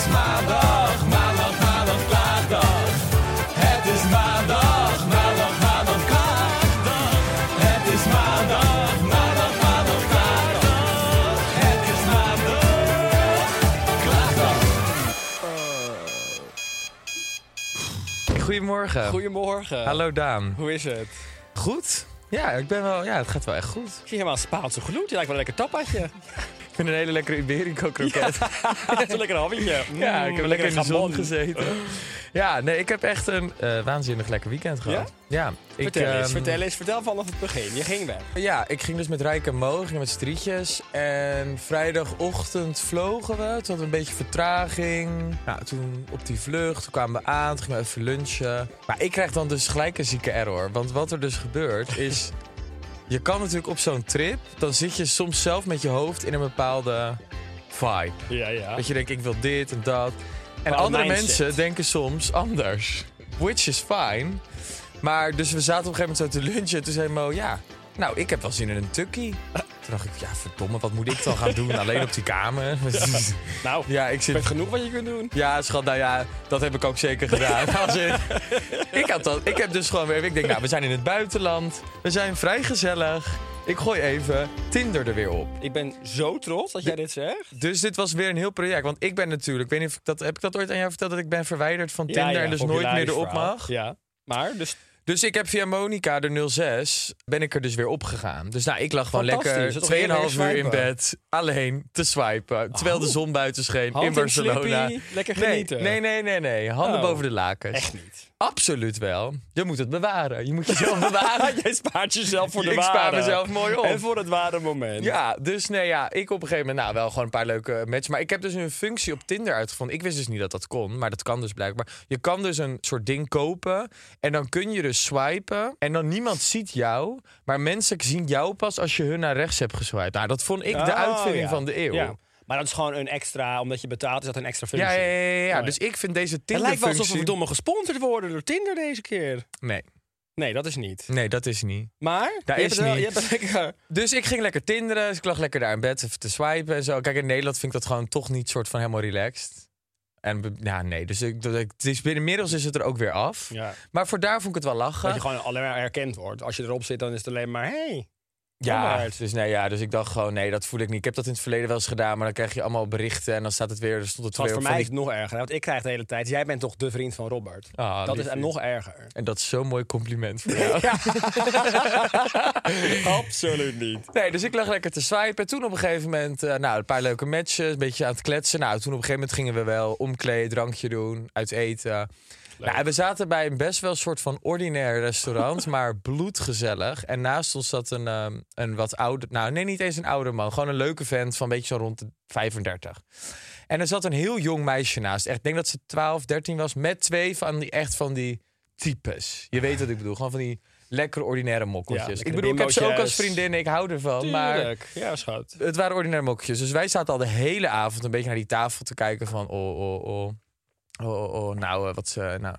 Is maandag, maandag, maandag, klaagdag. Het is maandag, maandag, maandag, klaagdag. Het is maandag, maandag, maandag, klaagdag. Het is maandag, klaagdag. Goedemorgen. Goedemorgen. Hallo Daan. Hoe is het? Goed? Ja, ik ben wel, ja, het gaat wel echt goed. Ik zie helemaal Spaanse gloed. Je lijkt wel een lekker tapatje. Ik vind een hele lekkere Iberico kroket. Zo'n lekker habbetje. Ja, ik heb Mm, lekker in de zon gezeten. Ja, nee, ik heb echt een eh, waanzinnig lekker weekend gehad. Ja? ik, Vertel eens, ehm, vertel eens. Vertel vanaf het begin. Je ging weg. Ja, ik ging dus met Rijk en Mo, met strietjes. En vrijdagochtend vlogen we. Toen hadden we een beetje vertraging. Nou, toen op die vlucht, toen kwamen we aan, toen gingen we even lunchen. Maar ik krijg dan dus gelijk een zieke error. Want wat er dus gebeurt is... Je kan natuurlijk op zo'n trip, dan zit je soms zelf met je hoofd in een bepaalde vibe. Ja, ja. Dat je denkt, ik wil dit en dat. En andere mensen denken soms anders. Which is fine. Maar dus we zaten op een gegeven moment zo te lunchen. En toen zei Mo, ja, nou, ik heb wel zin in een tukkie. Toen dacht ik, ja, verdomme, wat moet ik dan gaan doen? Alleen op die kamer. Nou, ja, ik zit... genoeg wat je kunt doen. Ja, schat, nou ja, dat heb ik ook zeker gedaan. In- ik, had dat, ik heb dus gewoon weer... Ik denk, nou, we zijn in het buitenland. We zijn vrij gezellig. Ik gooi even Tinder er weer op. Ik ben zo trots dat jij dit zegt. Dus dit was weer een heel project. Want ik ben natuurlijk... Ik weet niet of ik dat, heb ik dat ooit aan jou verteld? Dat ik ben verwijderd van Tinder Ja, ja, en dus nooit meer erop mag? Ja. Maar, dus Dus ik heb via Monica, de 06, ben ik er dus weer opgegaan. Dus nou, ik lag gewoon lekker Dat is toch heerlijk 2,5 uur in bed, alleen te swipen. Terwijl de zon buiten scheen hand in Barcelona. lekker genieten. nee, nee, nee, nee. Handen Oh. boven de lakens. Echt niet. Absoluut wel. Je moet het bewaren. Je moet jezelf bewaren. Jij spaart jezelf voor de Ik ware. spaar mezelf mooi op. En voor het ware moment. Ja, dus nee, ja, ik op een gegeven moment, nou, wel gewoon een paar leuke matches. Maar ik heb dus een functie op Tinder uitgevonden. Ik wist dus niet dat dat kon, maar dat kan dus blijkbaar. Je kan dus een soort ding kopen en dan kun je dus swipen. En dan niemand ziet jou, maar mensen zien jou pas als je hun naar rechts hebt geswiped. Nou, dat vond ik de Oh, uitvinding ja. van de eeuw. Ja. Maar dat is gewoon een extra, omdat je betaalt, is dat een extra functie. Ja, ja, ja, ja, ja. Oh, ja. Dus ik vind deze Het Tinder lijkt wel alsof we verdomme gesponsord worden door Tinder deze keer. Nee, Nee, dat is niet. nee, dat is niet. Maar? Dat je is het wel, niet. Je hebt het lekker... Dus ik ging lekker tinderen. Dus ik lag lekker daar in bed even te swipen en zo. Kijk, in Nederland vind ik dat gewoon toch niet soort van helemaal relaxed. En ja, nee, dus ik, het is, inmiddels is het er ook weer af. Ja. Maar voor daar vond ik het wel lachen. Dat je gewoon alleen maar herkend wordt. Als je erop zit, dan is het alleen maar... Hey. Ja, dus, nee, ja, dus ik dacht gewoon, nee, dat voel ik niet. Ik heb dat in het verleden wel eens gedaan, maar dan krijg je allemaal berichten en dan staat het weer, er stond het weer voor mij is het nog erger. Want ik krijg de hele tijd... Jij bent toch de vriend van Robert? Ah, dat is nog erger. En dat is zo'n mooi compliment voor jou. Absoluut niet. Nee, dus ik lag lekker te swipen. Toen op een gegeven moment, eh, nou, een paar leuke matches, een beetje aan het kletsen. Nou, toen op een gegeven moment gingen we wel omkleden, drankje doen, uit eten. Nou, we zaten bij een best wel soort van ordinair restaurant, maar bloedgezellig. En naast ons zat een, ehm, een wat ouder, nou nee, niet eens een oude man, gewoon een leuke vent van een beetje zo rond de 35. En er zat een heel jong meisje naast. Echt, ik denk dat ze 12, 13 was, met twee van die echt van die types. Je weet wat ik bedoel, gewoon van die lekkere ordinaire mokkeltjes. Ja, ik bedoel, ik heb ze ook als vriendin, ik hou ervan, maar Tuurlijk. Ja, schat. het waren ordinaire mokkeltjes. Dus wij zaten al de hele avond een beetje naar die tafel te kijken van... oh, oh, oh, oh, oh, oh, nou, eh, wat ze... Nou.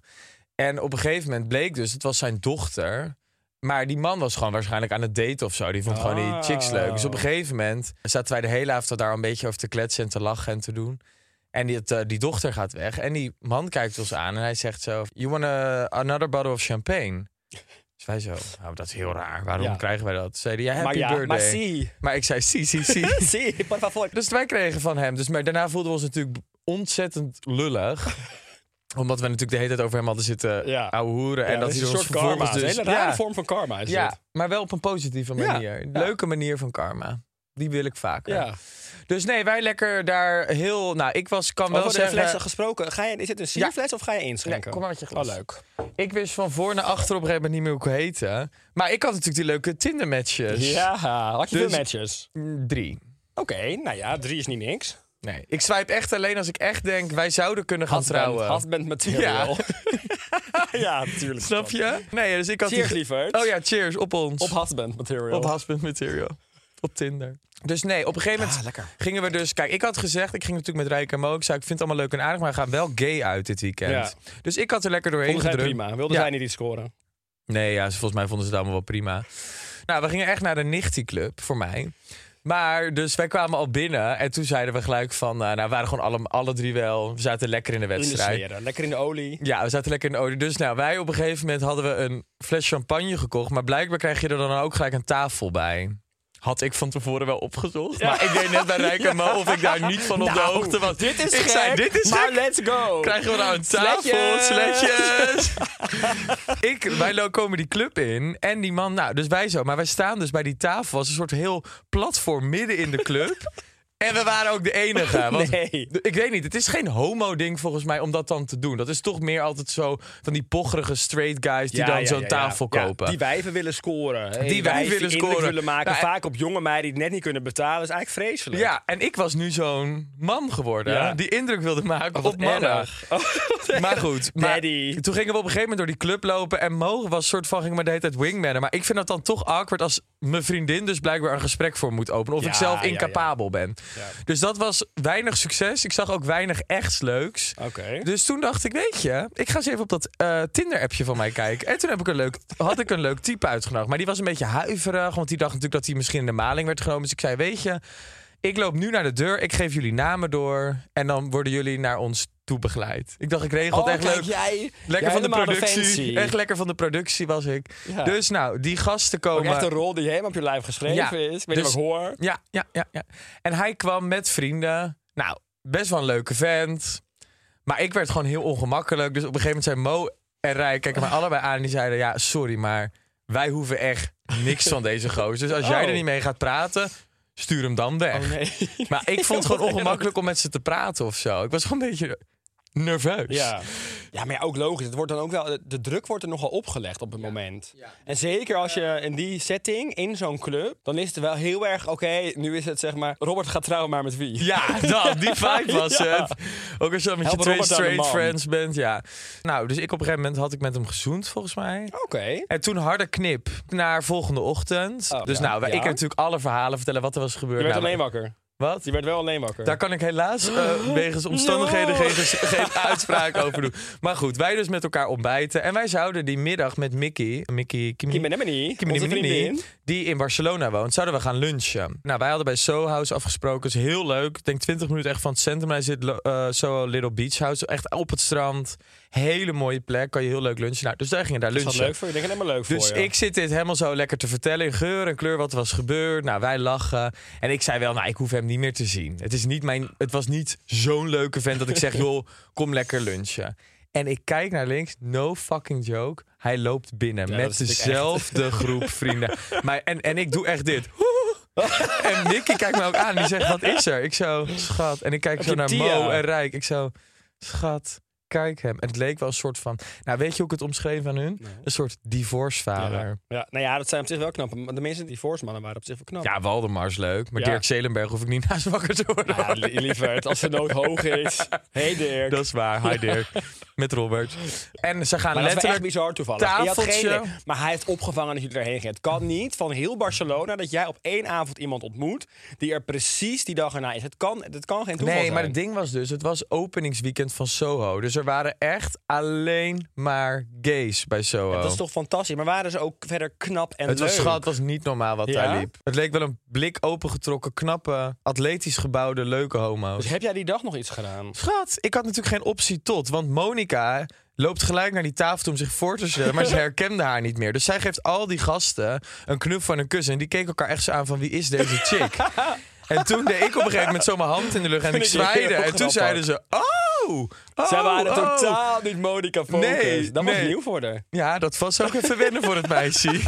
En op een gegeven moment bleek dus, het was zijn dochter... Maar die man was gewoon waarschijnlijk aan het daten of zo. Die vond gewoon die chicks leuk. Dus op een gegeven moment zaten wij de hele avond daar een beetje over te kletsen en te lachen en te doen. En die, eh, die dochter gaat weg. En die man kijkt ons aan en hij zegt zo... You want a, another bottle of champagne? Dus wij zo, nou, dat is heel raar. Waarom Ja. krijgen wij dat? Zei hij, ja, happy Maar ja, birthday. maar. Maar ik zei, si, si, si. Zie, por favor. Dus wij kregen van hem. Dus, maar daarna voelden we ons natuurlijk ontzettend lullig. Omdat we natuurlijk de hele tijd over hem hadden zitten Ja. ouwe hoeren. Ja, en dat is een soort karma. Het dus... een hele rare ja, vorm van karma is ja, dit. maar wel op een positieve manier. Leuke manier van karma. Die wil ik vaker. Ja. Dus nee, wij lekker daar heel... Nou, ik was, kan wel Over zeggen... flessen gesproken. Ga je, is dit een sierfles of ga je inschenken? Nee, kom maar met je glas. Oh, leuk. Ik wist van voor naar achter op een gegeven moment niet meer hoe ik heette. Maar ik had natuurlijk die leuke Tinder-matches. Ja, had je Dus- veel matches? Drie. Oké, nou ja, drie is niet niks. Nee, ik swipe echt alleen als ik echt denk, wij zouden kunnen gaan Husband, trouwen. husband material. Ja, natuurlijk. Snap je? Nee, dus ik had Cheers, die... lieverd. Oh ja, cheers, op ons. Op husband material. Op husband material. Op Tinder. Dus nee, op een gegeven moment Ah, lekker. gingen we dus... Kijk, ik had gezegd, ik ging natuurlijk met Rijk en Mo. Ik zei, ik vind het allemaal leuk en aardig, maar we gaan wel gay uit dit weekend. Ja. Dus ik had er lekker doorheen Vonden zij gedrukt. prima. Wilden Ja. zij niet iets scoren? Nee, ja, ze- volgens mij vonden ze het allemaal wel prima. Nou, we gingen echt naar de Nichtie Club voor mij. Maar dus wij kwamen al binnen en toen zeiden we gelijk van... eh, nou, we waren gewoon alle, alle drie wel... We zaten lekker in de In de wedstrijd. sfeer. Lekker in de olie. Ja, we zaten lekker in de olie. Dus nou, wij op een gegeven moment hadden we een fles champagne gekocht. Maar blijkbaar krijg je er dan ook gelijk een tafel bij. Had ik van tevoren wel opgezocht. Maar ik deed net bij Rijk en Mo of ik daar niet van op de Nou, hoogte was. Dit is ik gek, zei, dit is maar gek. let's go. Krijgen we nou een tafel, Sletjes. ik, wij komen die club in en die man, nou, dus wij zo. Maar wij staan dus bij die tafel als een soort heel platform midden in de club. En we waren ook de enige. Want Nee. Ik weet niet, het is geen homo-ding volgens mij om dat dan te doen. Dat is toch meer altijd zo van die pocherige straight guys die Ja, dan ja, zo'n ja, tafel kopen. die wijven willen scoren. Die wijven willen scoren. willen maken. Nou, vaak op jonge meiden die het net niet kunnen betalen. is eigenlijk vreselijk. ja, en ik was nu zo'n man geworden die indruk wilde maken Oh, op mannen. Oh, Maar goed, maar Daddy. toen gingen we op een gegeven moment door die club lopen en Mo was soort van ging maar de hele tijd wingmannen. Maar ik vind dat dan toch awkward als mijn vriendin dus blijkbaar een gesprek voor moet openen of ik zelf incapabel ben. Ja. Dus dat was weinig succes. Ik zag ook weinig echts leuks. Dus toen dacht ik, weet je, ik ga eens even op dat eh, Tinder-appje van mij kijken. En toen heb ik een leuk, had ik een leuk type uitgenodigd. Maar die was een beetje huiverig, want die dacht natuurlijk dat hij misschien in de maling werd genomen. Dus ik zei, weet je, ik loop nu naar de deur, ik geef jullie namen door. En dan worden jullie naar ons begeleid. Ik dacht, ik regel het Oh, echt kijk, leuk. jij. Lekker jij van de productie. Echt lekker van de productie was ik. Ja. Dus nou, die gasten Ook komen. echt een rol die helemaal op je lijf geschreven Ja, is. Ik weet dus- niet wat ik hoor. Ja, ja, ja, ja. En hij kwam met vrienden. Nou, best wel een leuke vent. Maar ik werd gewoon heel ongemakkelijk. Dus op een gegeven moment zei Mo en Rij keken mij allebei aan. En die zeiden, ja, sorry, maar wij hoeven echt niks van deze gozer. Dus als jij Oh. er niet mee gaat praten, stuur hem dan weg. Oh nee. Maar ik vond het gewoon ongemakkelijk om met ze te praten of zo. Ik was gewoon een beetje nerveus. Ja. ja, maar ja, ook logisch. Het wordt dan ook wel, de- druk wordt er nogal opgelegd op het moment. En zeker als je in die setting, in zo'n club, dan is het wel heel erg, oké, nu is het zeg maar, Robert gaat trouwen maar met wie? Ja, dat, die vibe was Ja. het. Ook als je dan met Help je twee Robert straight friends bent, ja. Nou, dus ik op een gegeven moment had ik met hem gezoend, volgens mij. Oké. En toen harde knip naar volgende ochtend. Oh, dus ja. nou, wij- Ja. ik heb natuurlijk alle verhalen vertellen wat er was gebeurd. Je werd Nou, alleen wakker. Wat? Je werd wel alleen wakker. Daar kan ik helaas eh, wegens omstandigheden No. geen, geen uitspraak over doen. Maar goed, wij dus met elkaar ontbijten. En wij zouden die middag met Mickey, Mickey Kimi, Kim. Die in Barcelona woont, zouden we gaan lunchen. Nou, wij hadden bij Soho House afgesproken. is heel leuk. Ik denk 20 minuten echt van het centrum. Hij zit eh Soho Little Beach House. Echt op het strand. Hele mooie plek. Kan je heel leuk lunchen. Nou, dus wij gingen daar Is dat lunchen. leuk voor je? Ik denk helemaal leuk Dus voor je. ik zit dit helemaal zo lekker te vertellen in geur en kleur wat er was gebeurd. Nou, wij lachen. En ik zei wel, nou, ik hoef hem niet meer te zien. Het, is niet mijn, het was niet zo'n leuke vent dat ik zeg, joh, kom lekker lunchen. En ik kijk naar links, no fucking joke. Hij loopt binnen Ja, met dezelfde groep vrienden. Maar, en, en ik doe echt dit. En Nicky kijkt me ook aan. Die zegt, wat is er? Ik zo, schat. En ik kijk Heb zo naar? Mo en Rijk. Ik zo, schat, kijk hem. Het leek wel een soort van... Nou, weet je hoe ik het omschreef aan hun? Een soort divorcevader. ja. ja, nou ja, dat zijn op zich wel knap. Maar De mensen die voorsmannen waren op zich wel knap. Ja, Waldemar is leuk. Maar Ja. Dirk Zelenberg hoef ik niet naast wakker te worden. Ja, li- lieverd, als de nood hoog is. hey Dirk. Dat is waar. Hi Dirk. Met Robert. En ze gaan Maar dat is wel echt letterlijk... bizar toevallig. Je tafeltje. geen, maar hij heeft opgevangen dat jullie erheen gingen. Het kan niet van heel Barcelona dat jij op één avond iemand ontmoet die er precies die dag erna is. Het kan, het kan geen toeval Nee, zijn. maar het ding was dus, het was openingsweekend van Soho. Dus er waren echt alleen maar gays bij Soho. Dat is toch fantastisch. Maar waren ze ook verder knap en het was, leuk? schat, het was niet normaal wat Ja? daar liep. Het leek wel een blik opengetrokken, knappe, atletisch gebouwde, leuke homo's. Dus heb jij die dag nog iets gedaan? Schat, ik had natuurlijk geen optie tot. Want Monica loopt gelijk naar die tafel toe om zich voor te stellen. Maar ze herkende haar niet meer. Dus zij geeft al die gasten een knuffel en een kus. En die keken elkaar echt zo aan van wie is deze chick? en toen deed ik op een gegeven moment zo mijn hand in de lucht en ik zwaaide. En toen zeiden ze, oh! oh, oh, Zij waren oh. totaal niet Monica Focus. Nee, dat was nee. nieuw voor haar. Ja, dat was ook even wennen voor het meisje.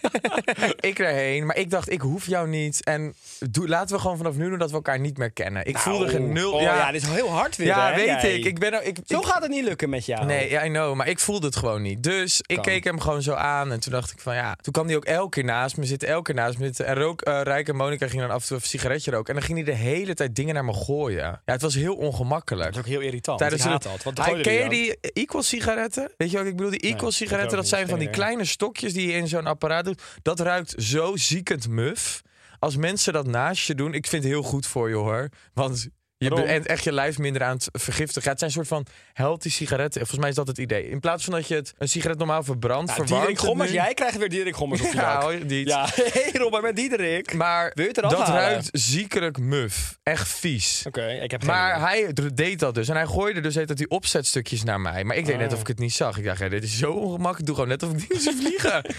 ik erheen, maar ik dacht, ik hoef jou niet. En doe, laten we gewoon vanaf nu doen dat we elkaar niet meer kennen. Ik voelde geen nul. Oh ja, dit is heel hard weer, Ja, hè, weet jij? ik. Ik ben er, ik, Zo ik- gaat het niet lukken met jou. Nee, ja, I know, maar ik voelde het gewoon niet. Dus ik keek hem gewoon zo aan en toen dacht ik van ja. Toen kwam hij ook elke keer naast me zitten, elke keer naast me zitten. En rook, eh Rijk en Monica gingen dan af en toe een sigaretje roken. En dan ging hij de hele tijd dingen naar me gooien. Ja, het was heel ongemakkelijk. Dat is ook heel irritant. Tijdens ik haat dat. Wat Hij, ken je die Equal sigaretten? Weet je wat ik bedoel? Die Equal dat sigaretten, dat niet. zijn van die kleine stokjes die je in zo'n apparaat Dat ruikt zo ziekend muf. Als mensen dat naast je doen, ik vind het heel goed voor je hoor. Want je bent echt je lijf minder aan het vergiftigen. Ja, het zijn een soort van healthy sigaretten. Volgens mij is dat het idee. In plaats van dat je het, een sigaret normaal verbrandt, Ja, verwarmt Diederik Gommers, jij krijgt weer Diederik Gommers op je Ja, hoor, Ja, hey Robert met Diederik. Maar dat halen? ruikt ziekelijk muf. Echt vies. Oké, ik heb Maar idee. hij deed dat dus. En hij gooide dus heet dat die opzetstukjes naar mij. Maar ik deed Ah. net of ik het niet zag. Ik dacht, ja, dit is zo ongemakkelijk. Ik doe gewoon net of ik niet zie vliegen.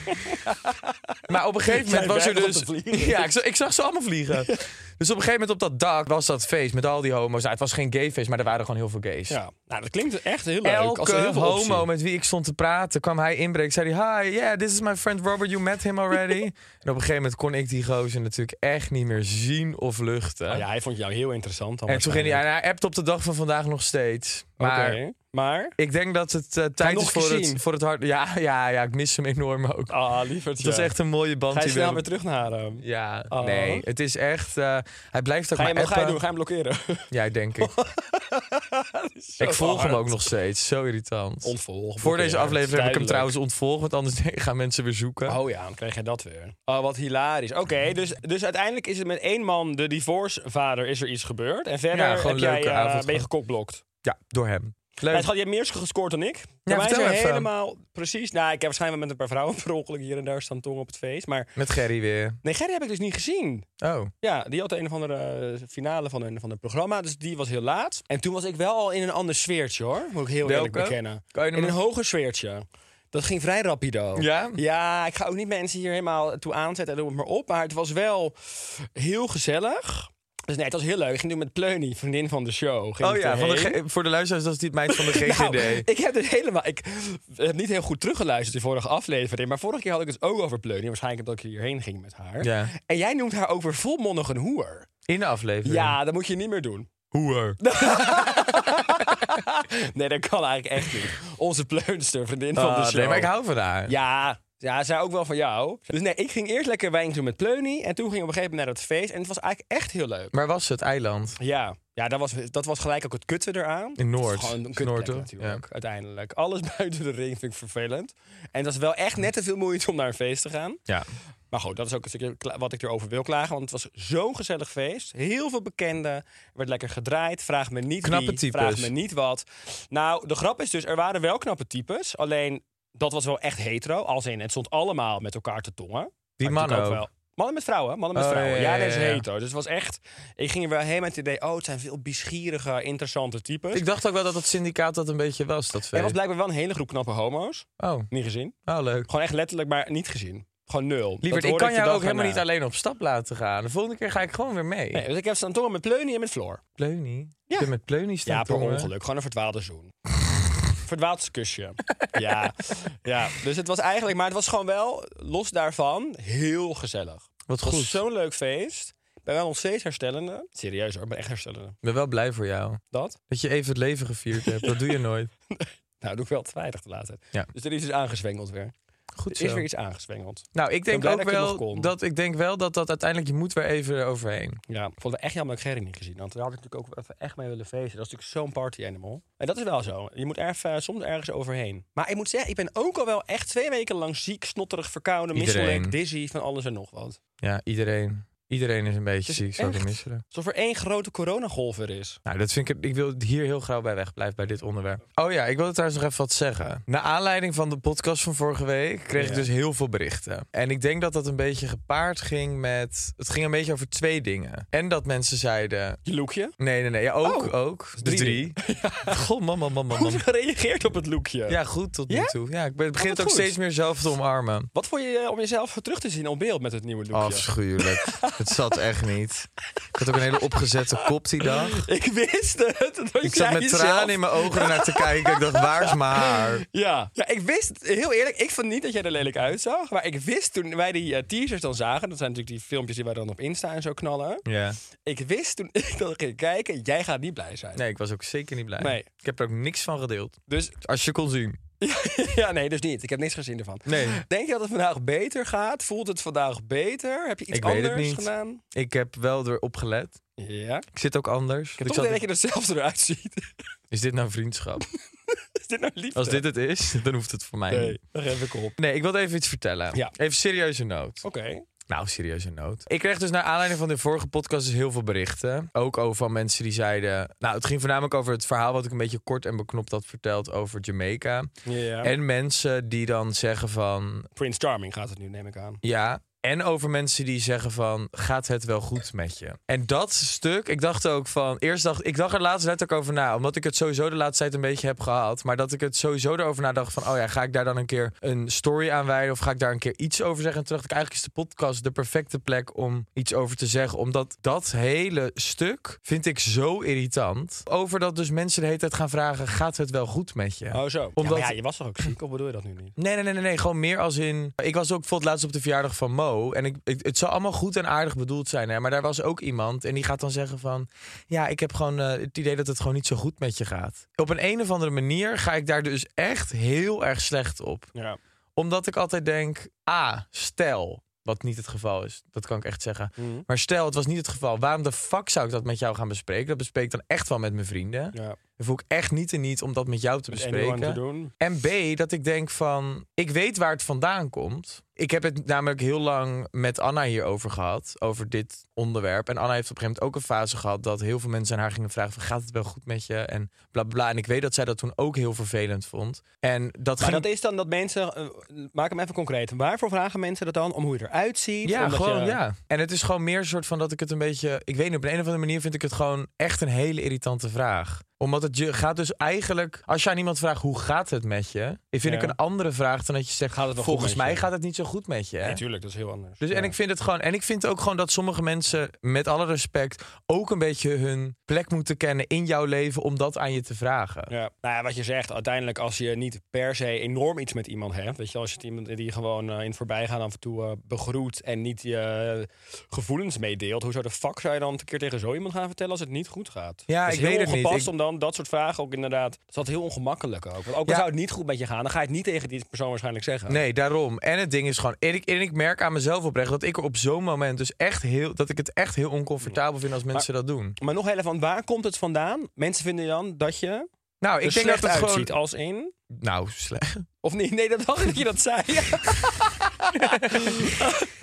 maar op een gegeven moment was er dus... Ja, ik zag, ik zag ze allemaal vliegen. Dus op een gegeven moment op dat dak was dat feest met al die homo's. Nou, het was geen gayfeest, maar er waren gewoon heel veel gays. Ja, nou, dat klinkt echt heel leuk. als Elke er heel veel homo optie. met wie ik stond te praten, kwam hij inbreken. Zei hij, hi, yeah, this is my friend Robert, you met him already. en op een gegeven moment kon ik die gozer natuurlijk echt niet meer zien of luchten. Oh ja, hij vond jou heel interessant. en toen ging hij, hij appt op de dag van vandaag nog steeds. Maar maar... ik denk dat het eh, tijd is voor gezien. het, voor het hart. Ja, ja, ja, ik mis hem enorm ook. Ah. Het was echt een mooie band Ga je snel weer terug naar hem? Ja, Oh. nee, het is echt. eh, hij blijft ook Ga je, maar hem, ga je doen? Ga je hem blokkeren? Ja, denk ik. ik volg hem ook nog steeds. Zo irritant. Ontvolgen. Voor deze aflevering heb ik hem trouwens ontvolgd, want anders gaan mensen weer zoeken. Oh ja, dan krijg je dat weer. Oh, wat hilarisch. Oké, dus, dus uiteindelijk is het met één man, de divorcevader, is er iets gebeurd. En verder Ja, gewoon heb jij, leuke avond ben je gekokblokt. Ja, door hem. Ja, Leuk. had jij meer gescoord dan ik. Even. helemaal precies. Nou, ik heb waarschijnlijk met een paar vrouwen per ongeluk hier en daar staan tongen op het feest. Maar Met Gerry weer. nee, Gerry heb ik dus niet gezien. Oh. Ja, die had een of andere eh, finale van een van het programma. Dus die was heel laat. En toen was ik wel al in een ander sfeertje hoor. Moet ik heel eerlijk bekennen. Kan je In een hoger sfeertje. Dat ging vrij rapido. Ja? Ja, ik ga ook niet mensen hier helemaal toe aanzetten en noem het maar op. Maar het was wel heel gezellig. Dus nee, het was heel leuk. Ik ging toen met Pleuny, vriendin van de show. Ging Oh ja, van de voor de luisteraars, dat is die meid van de GGD. Nou, ik heb het helemaal. Ik heb niet heel goed teruggeluisterd die vorige aflevering. Maar vorige keer had ik het ook over Pleuny. Waarschijnlijk dat ik hierheen ging met haar. Ja. En jij noemt haar ook weer volmondig een hoer. In de aflevering. Ja, dat moet je niet meer doen. Hoer. Nee, dat kan eigenlijk echt niet. Onze pleunster, vriendin van de Ah, show. nee, maar ik hou van haar. Ja, ja, zij ook wel van jou. Dus nee, ik ging eerst lekker wijn doen met Pleuny. En toen ging ik op een gegeven moment naar het feest. En het was eigenlijk echt heel leuk. Maar was het eiland? Ja, ja dat, was, dat was gelijk ook het kutte eraan. In Noord. Gewoon een Noord, natuurlijk, uiteindelijk. Alles buiten de ring vind ik vervelend. En dat is wel echt net te veel moeite om naar een feest te gaan. Ja. Maar goed, dat is ook een stukje wat ik erover wil klagen. Want het was zo'n gezellig feest. Heel veel bekenden. Er werd lekker gedraaid. Vraag me niet Knappe wie, types. vraag me niet wat. Nou, de grap is dus, er waren wel knappe types. Alleen, dat was wel echt hetero. Als in, het stond allemaal met elkaar te tongen. Die mannen ook. wel. Mannen met vrouwen, mannen met Oh, vrouwen. ja, Ja, ja, dat is hetero. Dus het was echt... Ik ging er wel heen met het idee... Oh, het zijn veel biesgierige, interessante types. Ik dacht ook wel dat het syndicaat dat een beetje was, dat er was blijkbaar wel een hele groep knappe homo's. Oh, Niet gezien. oh, leuk. Gewoon echt letterlijk, maar niet gezien. Gewoon nul. Lieverd, ik kan de jou ook helemaal niet alleen op stap laten gaan. De volgende keer ga ik gewoon weer mee. Nee, dus ik heb staan tongen met Pleuny en met Floor. Pleunie? Ja. Ik met Pleunie staan Ja, per ongeluk. Gewoon een verdwaalde zoen. Verdwaald kusje. ja, ja, dus het was eigenlijk... Maar het was gewoon wel, los daarvan, heel gezellig. Wat Het was goed. zo'n leuk feest. Ik ben wel nog steeds herstellende. Serieus hoor, ik ben echt herstellende. Ik ben wel blij voor jou. Dat? Dat je even het leven gevierd hebt. Dat doe je nooit. Nou, doe ik wel te weinig te laten. Ja. Dus er is iets aangezwengeld weer. Goed Er is zo. weer iets aangezwengeld. Nou, ik denk ook dat wel dat ik denk wel dat dat uiteindelijk je moet weer even overheen. Ja, ik vond het echt jammer dat ik Gerry niet gezien had. Daar had ik natuurlijk ook even echt mee willen feesten. Dat is natuurlijk zo'n party animal. En dat is wel zo. Je moet er even, soms ergens overheen. Maar ik moet zeggen, ik ben ook al wel echt twee weken lang ziek, snotterig, verkouden, misselijk, dizzy, van alles en nog wat. Ja, iedereen. Iedereen is een beetje ziek, zou ik echt- niet misselen. Alsof er één grote coronagolf er is. Nou, dat vind ik. Ik wil hier heel graag bij wegblijven bij dit onderwerp. Oh ja, ik wilde trouwens nog even wat zeggen. Naar aanleiding van de podcast van vorige week kreeg ik Ja. dus heel veel berichten. En ik denk dat dat een beetje gepaard ging met. Het ging een beetje over twee dingen. En dat mensen zeiden. Je lookje? Nee, nee, nee. Ja, ook, Oh, ook. De drie drie. Goh, man, man, man, man, Hoe man. gereageerd op het lookje? Ja, goed tot nu Ja? toe. Ja, ik begin het ook goed. steeds meer zelf te omarmen. Wat vond je eh, om jezelf terug te zien op beeld met het nieuwe lookje? Afschuwelijk. Het zat echt niet. Ik had ook een hele opgezette kop die dag. Ik wist het. dat Ik zat met jezelf- tranen in mijn ogen ernaar te kijken. Ik dacht, waar is mijn haar? Ja. ja, ik wist, heel eerlijk, ik vond niet dat jij er lelijk uitzag. Maar ik wist toen wij die eh, teasers dan zagen, dat zijn natuurlijk die filmpjes die wij dan op Insta en zo knallen. Ja. Ik wist toen ik dat ging kijken, jij gaat niet blij zijn. Nee, ik was ook zeker niet blij. Nee. Ik heb er ook niks van gedeeld. Dus Als je kon zien. ja, nee, dus niet. Ik heb niks gezien ervan. Nee. Denk je dat het vandaag beter gaat? Voelt het vandaag beter? Heb je iets Ik weet het anders niet. gedaan? Ik heb wel erop gelet. Ja. Ik zit ook anders. Ik heb toch dat je er zelfs eruit ziet. Is dit nou vriendschap? Is dit nou liefde? Als dit het is, dan hoeft het voor mij Nee, niet. dan geef ik op. Nee, ik wilde even iets vertellen. Ja. Even serieuze noot. Oké. Nou, serieuze noot. Ik kreeg dus naar aanleiding van de vorige podcast dus heel veel berichten. Ook over van mensen die zeiden... Nou, het ging voornamelijk over het verhaal wat ik een beetje kort en beknopt had verteld over Jamaica. Ja. En mensen die dan zeggen van... Prince Charming gaat het nu, neem ik aan. Ja, en over mensen die zeggen van, gaat het wel goed met je? En dat stuk, ik dacht ook van, eerst dacht ik dacht er laatst letterlijk over na, omdat ik het sowieso de laatste tijd een beetje heb gehad, maar dat ik het sowieso erover nadacht van, oh ja, ga ik daar dan een keer een story aan wijden of ga ik daar een keer iets over zeggen? En toen dacht ik, eigenlijk is de podcast de perfecte plek om iets over te zeggen, omdat dat hele stuk vind ik zo irritant. Over dat dus mensen de hele tijd gaan vragen, gaat het wel goed met je? Oh, zo. Omdat- Ja, je was toch ook ziek, of bedoel je dat nu niet? Nee, nee, nee, nee, nee. Gewoon meer als in. Ik was ook bijvoorbeeld laatst op de verjaardag van Mo. En ik, ik- het zou allemaal goed en aardig bedoeld zijn. Hè? Maar daar was ook iemand. En die gaat dan zeggen van. Ja, ik heb gewoon eh, het idee dat het gewoon niet zo goed met je gaat. Op een, een of andere manier ga ik daar dus echt heel erg slecht op. Ja. Omdat ik altijd denk. Ah, stel. Wat niet het geval is. Dat kan ik echt zeggen. Mhm. Maar stel, het was niet het geval. Waarom de fuck zou ik dat met jou gaan bespreken? Dat bespreek ik dan echt wel met mijn vrienden. Ja. Voel ik echt niet en niet om dat met jou te Met bespreken. te doen. En B, dat ik denk van, ik weet waar het vandaan komt. Ik heb het namelijk heel lang met Anna hierover gehad, over dit onderwerp. En Anna heeft op een gegeven moment ook een fase gehad dat heel veel mensen aan haar gingen vragen van, gaat het wel goed met je? En bla bla, bla. En ik weet dat zij dat toen ook heel vervelend vond. En dat Maar ging... dat is dan dat mensen, eh, maak hem even concreet. Waarvoor vragen mensen dat dan? Om hoe je eruit ziet? Ja, gewoon je- ja. En het is gewoon meer een soort van dat ik het een beetje... Ik weet niet, op een, een of andere manier vind ik het gewoon echt een hele irritante vraag. Omdat het je gaat dus eigenlijk... Als je aan iemand vraagt, hoe gaat het met je? Vind Ja. ik een andere vraag dan dat je zegt... Gaat het volgens mij je? gaat het niet zo goed met je. hè? Nee, tuurlijk, dat is heel anders. Dus en ik vind het gewoon, en ik vind ook gewoon dat sommige mensen, met alle respect, ook een beetje hun plek moeten kennen in jouw leven om dat aan je te vragen. Ja. Nou ja, wat je zegt, uiteindelijk als je niet per se enorm iets met iemand hebt, weet je, als je iemand die gewoon eh, in het voorbijgaan af en toe eh, begroet en niet je eh, gevoelens meedeelt, hoe zou de fuck zou je dan een keer tegen zo iemand gaan vertellen als het niet goed gaat? Ja, ik heel weet het niet. ongepast Ik- om dan dat soort vragen ook inderdaad, dat is altijd heel ongemakkelijk ook. Want ook al Ja. zou het niet goed met je gaan, dan ga je het niet tegen die persoon waarschijnlijk zeggen. Nee, daarom. En het ding is gewoon, en ik, en ik merk aan mezelf oprecht dat ik er op zo'n moment dus echt heel, dat ik het echt heel oncomfortabel vind als mensen dat doen. Maar nog heel even, van waar komt het vandaan? Mensen vinden dan dat je Nou, er ik denk slecht dat het uitziet gewoon, als in... nou, slecht. Of niet? Nee, dat dacht ik dat je dat zei.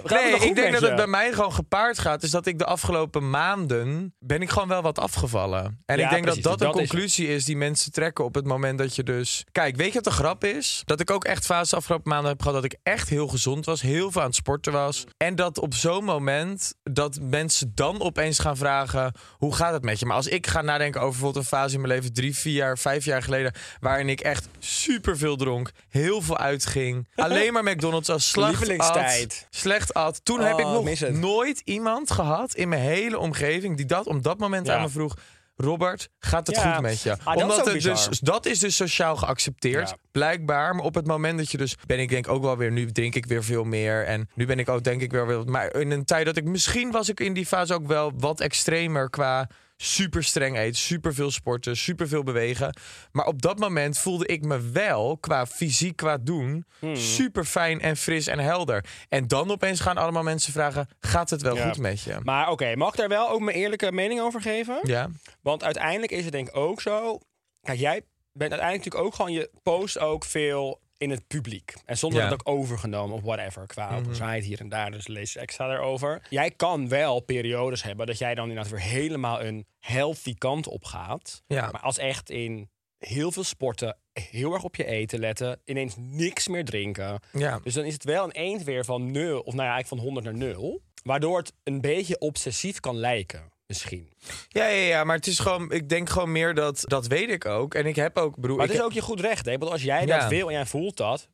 Nee, ik denk dat het bij mij gewoon gepaard gaat. Is dat ik de afgelopen maanden ben ik gewoon wel wat afgevallen. En Ja, ik denk precies, dat dat een dat is conclusie is, die mensen trekken op het moment dat je dus. Kijk, weet je wat de grap is? Dat ik ook echt fases de afgelopen maanden heb gehad dat ik echt heel gezond was, heel veel aan het sporten was. En dat op zo'n moment dat mensen dan opeens gaan vragen: hoe gaat het met je? Maar als ik ga nadenken over bijvoorbeeld een fase in mijn leven, drie, vier jaar, vijf jaar geleden, waarin ik echt super veel dronk, heel veel uitging, alleen maar McDonald's als slacht Lievelingstijd. at, slecht at. Toen heb Oh, ik nog mis het. nooit iemand gehad in mijn hele omgeving die dat op dat moment Ja. aan me vroeg. Robert, gaat het Ja. goed met je? Ah, dat is Omdat bizar. dus, dat is dus sociaal geaccepteerd, Ja. blijkbaar. Maar op het moment dat je dus, ben ik denk ook wel weer, nu drink ik weer veel meer. En nu ben ik ook denk ik weer- maar in een tijd dat ik, misschien was ik in die fase ook wel wat extremer qua super streng eten, super veel sporten, super veel bewegen. Maar op dat moment voelde ik me wel qua fysiek, qua doen, Hmm. super fijn en fris en helder. En dan opeens gaan allemaal mensen vragen: gaat het wel Ja. goed met je? Maar oké, mag ik daar wel ook mijn eerlijke mening over geven? Ja, Want uiteindelijk is het denk ik ook zo. Kijk, jij bent uiteindelijk natuurlijk ook gewoon je post ook veel in het publiek. En zonder Ja. dat ook overgenomen of whatever. Qua mm hier en daar, dus lees extra daarover. Jij kan wel periodes hebben dat jij dan inderdaad weer helemaal een healthy kant op gaat. Ja. Maar als echt in heel veel sporten, heel erg op je eten letten, ineens niks meer drinken. ja. Dus dan is het wel een eend weer van nul, of nou ja, eigenlijk van 100 naar 0. Waardoor het een beetje obsessief kan lijken, misschien. Ja, ja, ja, maar het is gewoon, ik denk gewoon meer dat, dat weet ik ook. En ik heb ook, broer, Maar het is heb- ook je goed recht, hè? Want als jij Ja. dat wil en jij voelt dat,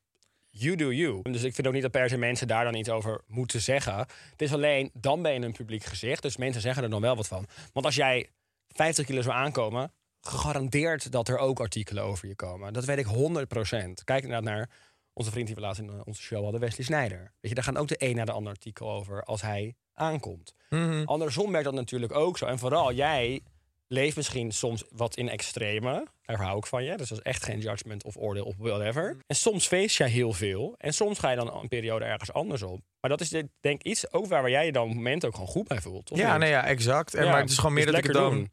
you do you. Dus ik vind ook niet dat per se mensen daar dan iets over moeten zeggen. Het is alleen, dan ben je een publiek gezicht. Dus mensen zeggen er dan wel wat van. Want als jij 50 kilo zou aankomen, gegarandeerd dat er ook artikelen over je komen. Dat weet ik 100%. Kijk inderdaad naar onze vriend die we laatst in eh, onze show hadden, Wesley Snijder. Weet je, daar gaan ook de een naar de ander artikel over als hij aankomt. Mhm. Andersom werkt dat natuurlijk ook zo. En vooral jij leeft misschien soms wat in extreme. Daar hou ik van je. Dus dat is echt geen judgment of oordeel of whatever. En soms feest jij heel veel. En soms ga je dan een periode ergens anders op. Maar dat is dit, denk ik iets ook waar jij je dan op het moment ook gewoon goed bij voelt. of Ja, nee, ja, exact. En, Ja, maar het is gewoon meer dus dat ik het dan... doen.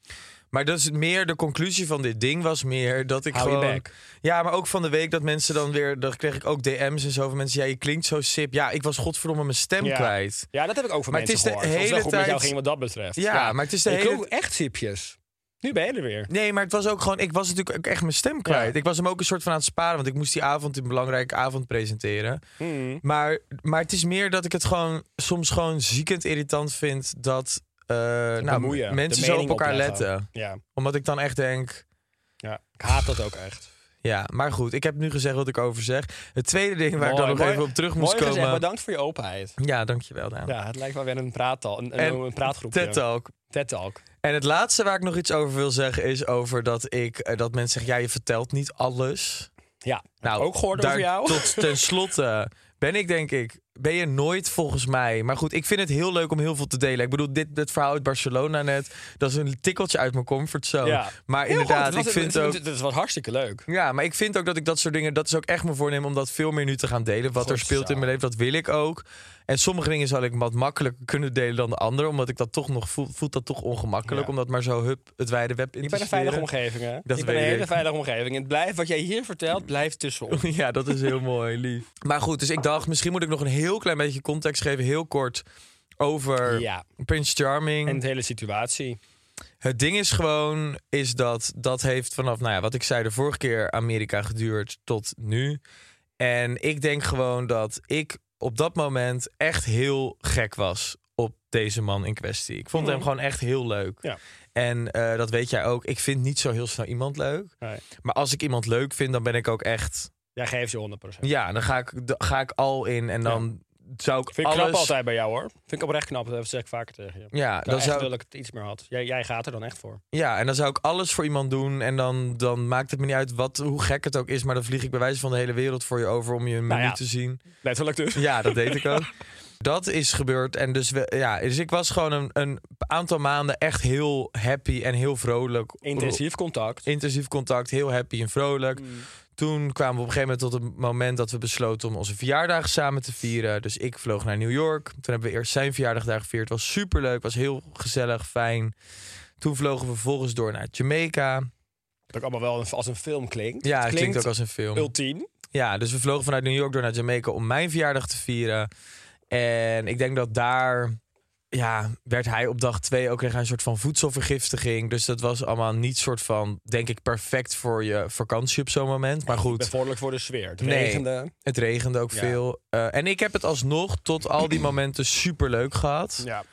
Maar dat is meer de conclusie van dit ding was meer dat ik Hou je gewoon. Ja, maar ook van de week dat mensen dan weer. Dan kreeg ik ook DM's en zo van mensen. Ja, je klinkt zo sip. Ja, ik was godverdomme mijn stem Ja. kwijt. Ja, dat heb ik ook van Maar het mensen is de gehoord. Het was wel hele tijd- ging wat dat betreft. Ja, maar het is de ik hele- ook echt sipjes. Nu ben je er weer. Nee, maar het was ook gewoon. Ik was natuurlijk ook echt mijn stem kwijt. Ja. Ik was hem ook een soort van aan het sparen. Want ik moest die avond een belangrijke avond presenteren. Hmm. Maar, maar het is meer dat ik het gewoon soms gewoon ziekend irritant vind dat. nou, bemoeien, mensen zo op elkaar opleggen. letten. Ja. Omdat ik dan echt denk. ja, ik haat dat ook echt. Ja, maar goed, ik heb nu gezegd wat ik over zeg. Het tweede ding waar ik dan nog mooi- even op terug Mooi moest gezegd, komen. bedankt voor je openheid. Ja, dankjewel Daan. Ja, het lijkt wel weer een praattal, een, En een, een praatgroepje. TED Talk. TED Talk. En het laatste waar ik nog iets over wil zeggen is over dat ik eh, dat mensen zeggen ja je vertelt niet alles. Ja, Nou, ook gehoord over jou. Tot tenslotte ben ik denk ik ben je nooit volgens mij. Maar goed, ik vind het heel leuk om heel veel te delen. Ik bedoel dit dit verhaal uit Barcelona net, dat is een tikkeltje uit mijn comfortzone. Ja. Maar Heel inderdaad, goed, ik vind het- ook het- Het was hartstikke leuk. Ja, maar ik vind ook dat ik dat soort dingen, dat is ook echt mijn voornemen om dat veel meer nu te gaan delen. Wat er speelt zo. in mijn leven, dat wil ik ook. En sommige dingen zal ik wat makkelijker kunnen delen dan de andere, omdat ik dat toch nog voel, voelt dat toch ongemakkelijk, Ja. om dat maar zo hup het wijde web in Ik te ben een veilige omgeving, hè? Dat ik ben een hele ik. veilige omgeving. Het blijft, wat jij hier vertelt, blijft tussen ons. Ja, dat is heel mooi, lief. Maar goed, dus ik dacht, misschien moet ik nog een heel klein beetje context geven, heel kort, over Ja, Prince Charming. en de hele situatie. Het ding is gewoon, is dat dat heeft vanaf, nou ja, wat ik zei, de vorige keer Amerika geduurd tot nu. En ik denk gewoon dat ik op dat moment echt heel gek was op deze man in kwestie. Ik vond hem gewoon echt heel leuk. Ja. En eh, dat weet jij ook. Ik vind niet zo heel snel iemand leuk. Nee. Maar als ik iemand leuk vind, dan ben ik ook echt... Jij geeft je 100%. Ja, dan ga ik, dan ga ik al in en dan zou ik Vind ik alles... knap altijd bij jou, hoor. Vind ik oprecht knap. Dat zeg ik vaker tegen je. Ja, Dan zou, wil ik het iets meer had. Jij, jij gaat er dan echt voor. Ja, en dan zou ik alles voor iemand doen. En dan, dan maakt het me niet uit wat, hoe gek het ook is. Maar dan vlieg ik bij wijze van de hele wereld voor je over om je een Nou menu ja. te zien. Letterlijk dus. Ja, dat deed ik ook. Dat is gebeurd. En dus, we, ja, dus ik was gewoon een, een aantal maanden echt heel happy en heel vrolijk. Intensief contact. Intensief contact, heel happy en vrolijk. Mm. Toen kwamen we op een gegeven moment tot het moment dat we besloten om onze verjaardag samen te vieren. Dus ik vloog naar New York. Toen hebben we eerst zijn verjaardag daar gevierd. Het was superleuk, was heel gezellig, fijn. Toen vlogen we vervolgens door naar Jamaica. Dat ook allemaal wel als een film klinkt. Ja, het het klinkt ook als een film. ultiem. Ja, dus we vlogen vanuit New York door naar Jamaica om mijn verjaardag te vieren. En ik denk dat daar ja, werd hij op dag twee ook een soort van voedselvergiftiging. Dus dat was allemaal niet soort van, denk ik, perfect voor je vakantie op zo'n moment. Maar goed, Bevorderlijk voor de sfeer. Het Nee. regende. het regende ook Ja. veel. Eh, en ik heb het alsnog tot al die momenten super leuk gehad. Ja.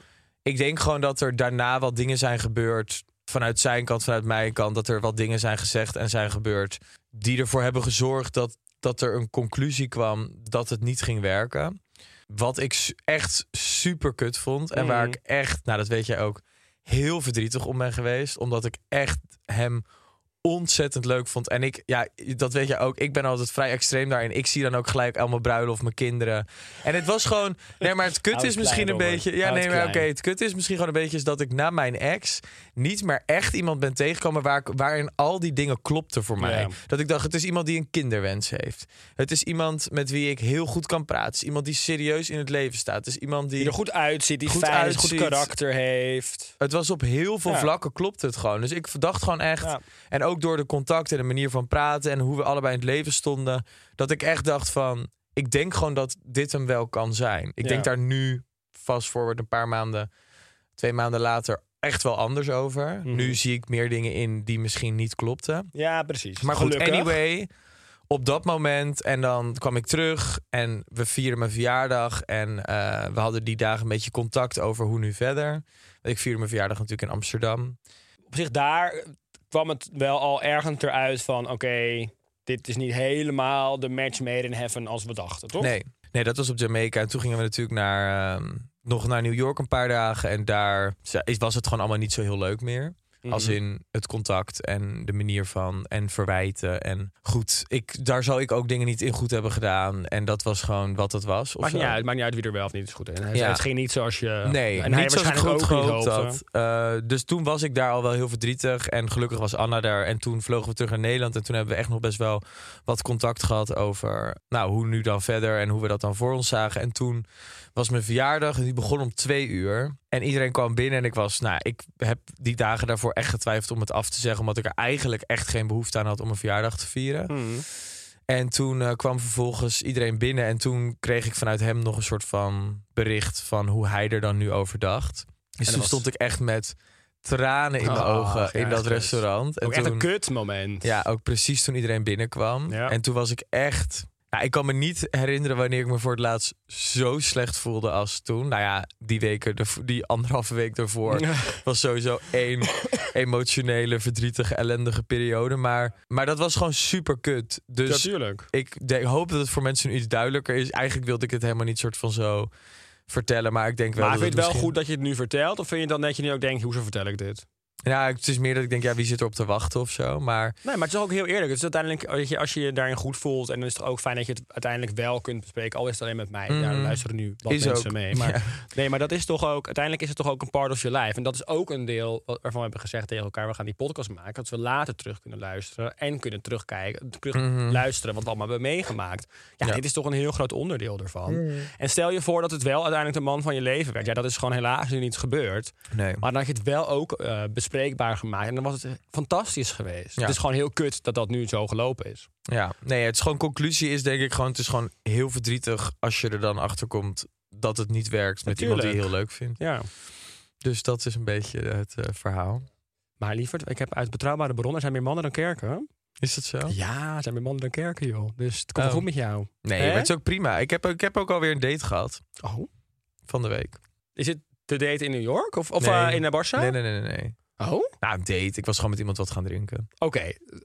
Ik denk gewoon dat er daarna wat dingen zijn gebeurd. Vanuit zijn kant, vanuit mijn kant. Dat er wat dingen zijn gezegd en zijn gebeurd. Die ervoor hebben gezorgd dat, dat er een conclusie kwam dat het niet ging werken. Wat ik echt super kut vond. En waar Mhm. ik echt, nou dat weet jij ook, heel verdrietig om ben geweest. Omdat ik echt hem ontzettend leuk vond. En ik, ja, dat weet je ook. Ik ben altijd vrij extreem daarin. Ik zie dan ook gelijk al mijn bruiloft, mijn kinderen. En het was gewoon. Nee, maar het kut is misschien een beetje. Ja, nee, maar oké. het kut is misschien gewoon een beetje is dat ik na mijn ex niet meer echt iemand ben tegengekomen waar waarin al die dingen klopten voor mij. Ja. Dat ik dacht, het is iemand die een kinderwens heeft. Het is iemand met wie ik heel goed kan praten. Het is iemand die serieus in het leven staat. Het is iemand die. Die er goed uitziet, die Goed fijn is, goed karakter heeft. Het was op heel veel Ja. vlakken klopt het gewoon. Dus ik dacht gewoon echt. Ja. En ook door de contact en de manier van praten en hoe we allebei in het leven stonden. Dat ik echt dacht van. Ik denk gewoon dat dit hem wel kan zijn. Ik denk daar nu, fast forward een paar maanden, twee maanden later, echt wel anders over. Mhm. Nu zie ik meer dingen in die misschien niet klopten. Ja, precies. Maar goed, Gelukkig. anyway. Op dat moment, en dan kwam ik terug en we vierden mijn verjaardag. En eh, we hadden die dagen een beetje contact over hoe nu verder. Ik vierde mijn verjaardag natuurlijk in Amsterdam. Op zich daar kwam het wel al ergens eruit van... oké, dit is niet helemaal de match made in heaven als we dachten, toch? Nee. nee, dat was op Jamaica. En toen gingen we natuurlijk naar, ehm, nog naar New York een paar dagen. En daar was het gewoon allemaal niet zo heel leuk meer. Als Mhm. in het contact en de manier van en verwijten. En goed, ik, daar zou ik ook dingen niet in goed hebben gedaan. En dat was gewoon wat het was. Maakt niet zo. uit, maakt niet uit wie er wel of niet is goed in. Het, Ja. het ging niet zoals je... Nee, en hij waarschijnlijk goed ook gehoopt hoopte. had. Eh, dus toen was ik daar al wel heel verdrietig. En gelukkig was Anna daar. En toen vlogen we terug naar Nederland. En toen hebben we echt nog best wel wat contact gehad over... nou, hoe nu dan verder en hoe we dat dan voor ons zagen. En toen was mijn verjaardag en die begon om twee uur. En iedereen kwam binnen en ik was... Nou, ik heb die dagen daarvoor echt getwijfeld om het af te zeggen. Omdat ik er eigenlijk echt geen behoefte aan had om een verjaardag te vieren. Mhm. En toen eh, kwam vervolgens iedereen binnen. En toen kreeg ik vanuit hem nog een soort van bericht van hoe hij er dan nu over dacht. Dus toen was- stond ik echt met tranen in mijn Oh, ogen ja, in dat restaurant. En Ook echt toen, een kut moment. ja, ook precies toen iedereen binnenkwam. Ja. En toen was ik echt. Nou, ik kan me niet herinneren wanneer ik me voor het laatst zo slecht voelde als toen. Nou ja, die weken, die anderhalve week daarvoor was sowieso één emotionele, verdrietige, ellendige periode. Maar, maar dat was gewoon super kut. Dus Natuurlijk. ik denk, hoop dat het voor mensen nu iets duidelijker is. Eigenlijk wilde ik het helemaal niet soort van zo vertellen. Maar ik denk wel Maar dat vind je het wel misschien- goed dat je het nu vertelt? Of vind je dan dat je nu ook denkt, hoezo vertel ik dit? Ja, het is meer dat ik denk, ja, wie zit erop te wachten of zo. Maar Nee, maar het is ook heel eerlijk. Het is uiteindelijk, als je, als je je daarin goed voelt... en dan is het ook fijn dat je het uiteindelijk wel kunt bespreken. Al is het alleen met mij. Ja, Mhm. dan luisteren nu wat Is mensen ook, mee. Maar, ja. Nee, maar dat is toch ook... Uiteindelijk is het toch ook een part of your life. En dat is ook een deel waarvan we hebben gezegd tegen elkaar... we gaan die podcast maken. Dat we later terug kunnen luisteren. En kunnen terugkijken. Terug Mhm. luisteren wat we allemaal hebben meegemaakt. Ja, Ja. dit is toch een heel groot onderdeel ervan. En stel je voor dat het wel uiteindelijk de man van je leven werd. Ja, dat is gewoon helaas nu niet gebeurd. nee. Maar dan had je het wel ook eh, bespreekbaar gemaakt. En dan was het fantastisch geweest. Ja. Het is gewoon heel kut dat dat nu zo gelopen is. Ja, nee, het is gewoon conclusie is denk ik gewoon, het is gewoon heel verdrietig als je er dan achter komt dat het niet werkt met iemand die je heel leuk vindt. Ja. Dus dat is een beetje het eh, verhaal. Maar lieverd, ik heb uit betrouwbare bronnen... zijn meer mannen dan kerken. Is dat zo? Ja, zijn meer mannen dan kerken, joh. Dus het komt Oh. goed met jou. Nee, maar het is ook prima. Ik heb, ik heb ook alweer een date gehad Oh. van de week. Is het de date in New York? Of, of Nee. eh, in Barça? Nee, nee, nee, nee. Oh, oké. Nou, een date. Ik was gewoon met iemand wat gaan drinken.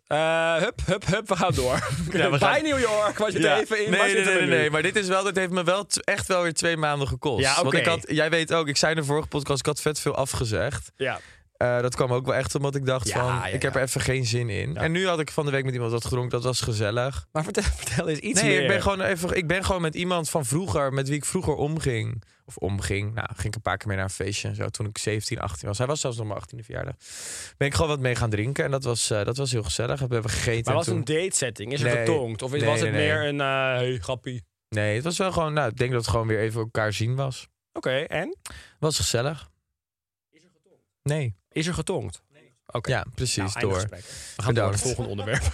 Eh, hup, hup, hup, we gaan door. Ja, we Bij New York was je het even in. nee, nee, nee, nee, maar dit is wel, dit heeft me wel echt wel weer twee maanden gekost. Ja, Want oké. ik had, jij weet ook, ik zei in de vorige podcast, ik had vet veel afgezegd. Ja. Eh, dat kwam ook wel echt omdat ik dacht Ja, van, ja, ik heb er even geen zin in. En nu had ik van de week met iemand wat gedronken, dat was gezellig. Maar vertel, vertel eens iets nee, meer. ik ben, gewoon even, ik ben gewoon met iemand van vroeger, met wie ik vroeger omging. Of omging. Nou, ging ik een paar keer mee naar een feestje en zo. Toen ik 17, 18 was. Hij was zelfs nog mijn 18e verjaardag. Ben ik gewoon wat mee gaan drinken. En dat was, eh, dat was heel gezellig. We hebben gegeten. Maar was het toen... een date setting? Is er Nee. getonkt? Of is- Nee, was het meer een hey, grappie? Nee, het was wel gewoon... Nou, ik denk dat het gewoon weer even elkaar zien was. Oké, en? Was gezellig. Nee. Is er getonkt? Oké. Ja, precies. Nou, door. gesprek. We gaan door naar het volgende onderwerp.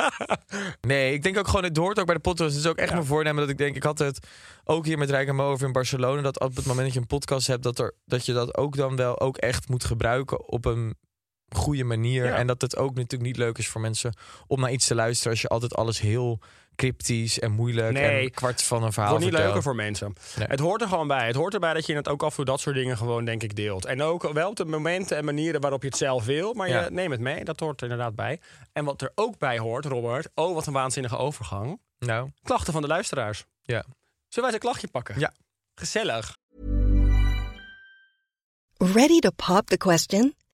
Nee, ik denk ook gewoon, het hoort ook bij de podcast. Het is ook echt Ja. mijn voornemen dat ik denk, ik had het ook hier met Rijk en Mo over in Barcelona, dat op het moment dat je een podcast hebt, dat, er, dat je dat ook dan wel ook echt moet gebruiken op een goede manier. Ja. En dat het ook natuurlijk niet leuk is voor mensen om naar iets te luisteren als je altijd alles heel cryptisch en moeilijk Nee. en kwart van een Het verhaal wordt niet leuker voor mensen. Nee. Het hoort er gewoon bij. Het hoort erbij dat je het ook af en toe dat soort dingen gewoon, denk ik, deelt. En ook wel op de momenten en manieren waarop je het zelf wil. Maar Ja. je neemt het mee. Dat hoort er inderdaad bij. En wat er ook bij hoort, Robert. Oh, wat een waanzinnige overgang. Nou, Klachten van de luisteraars. ja. Zullen wij een klachtje pakken? Ja. Gezellig. Ready to pop the question?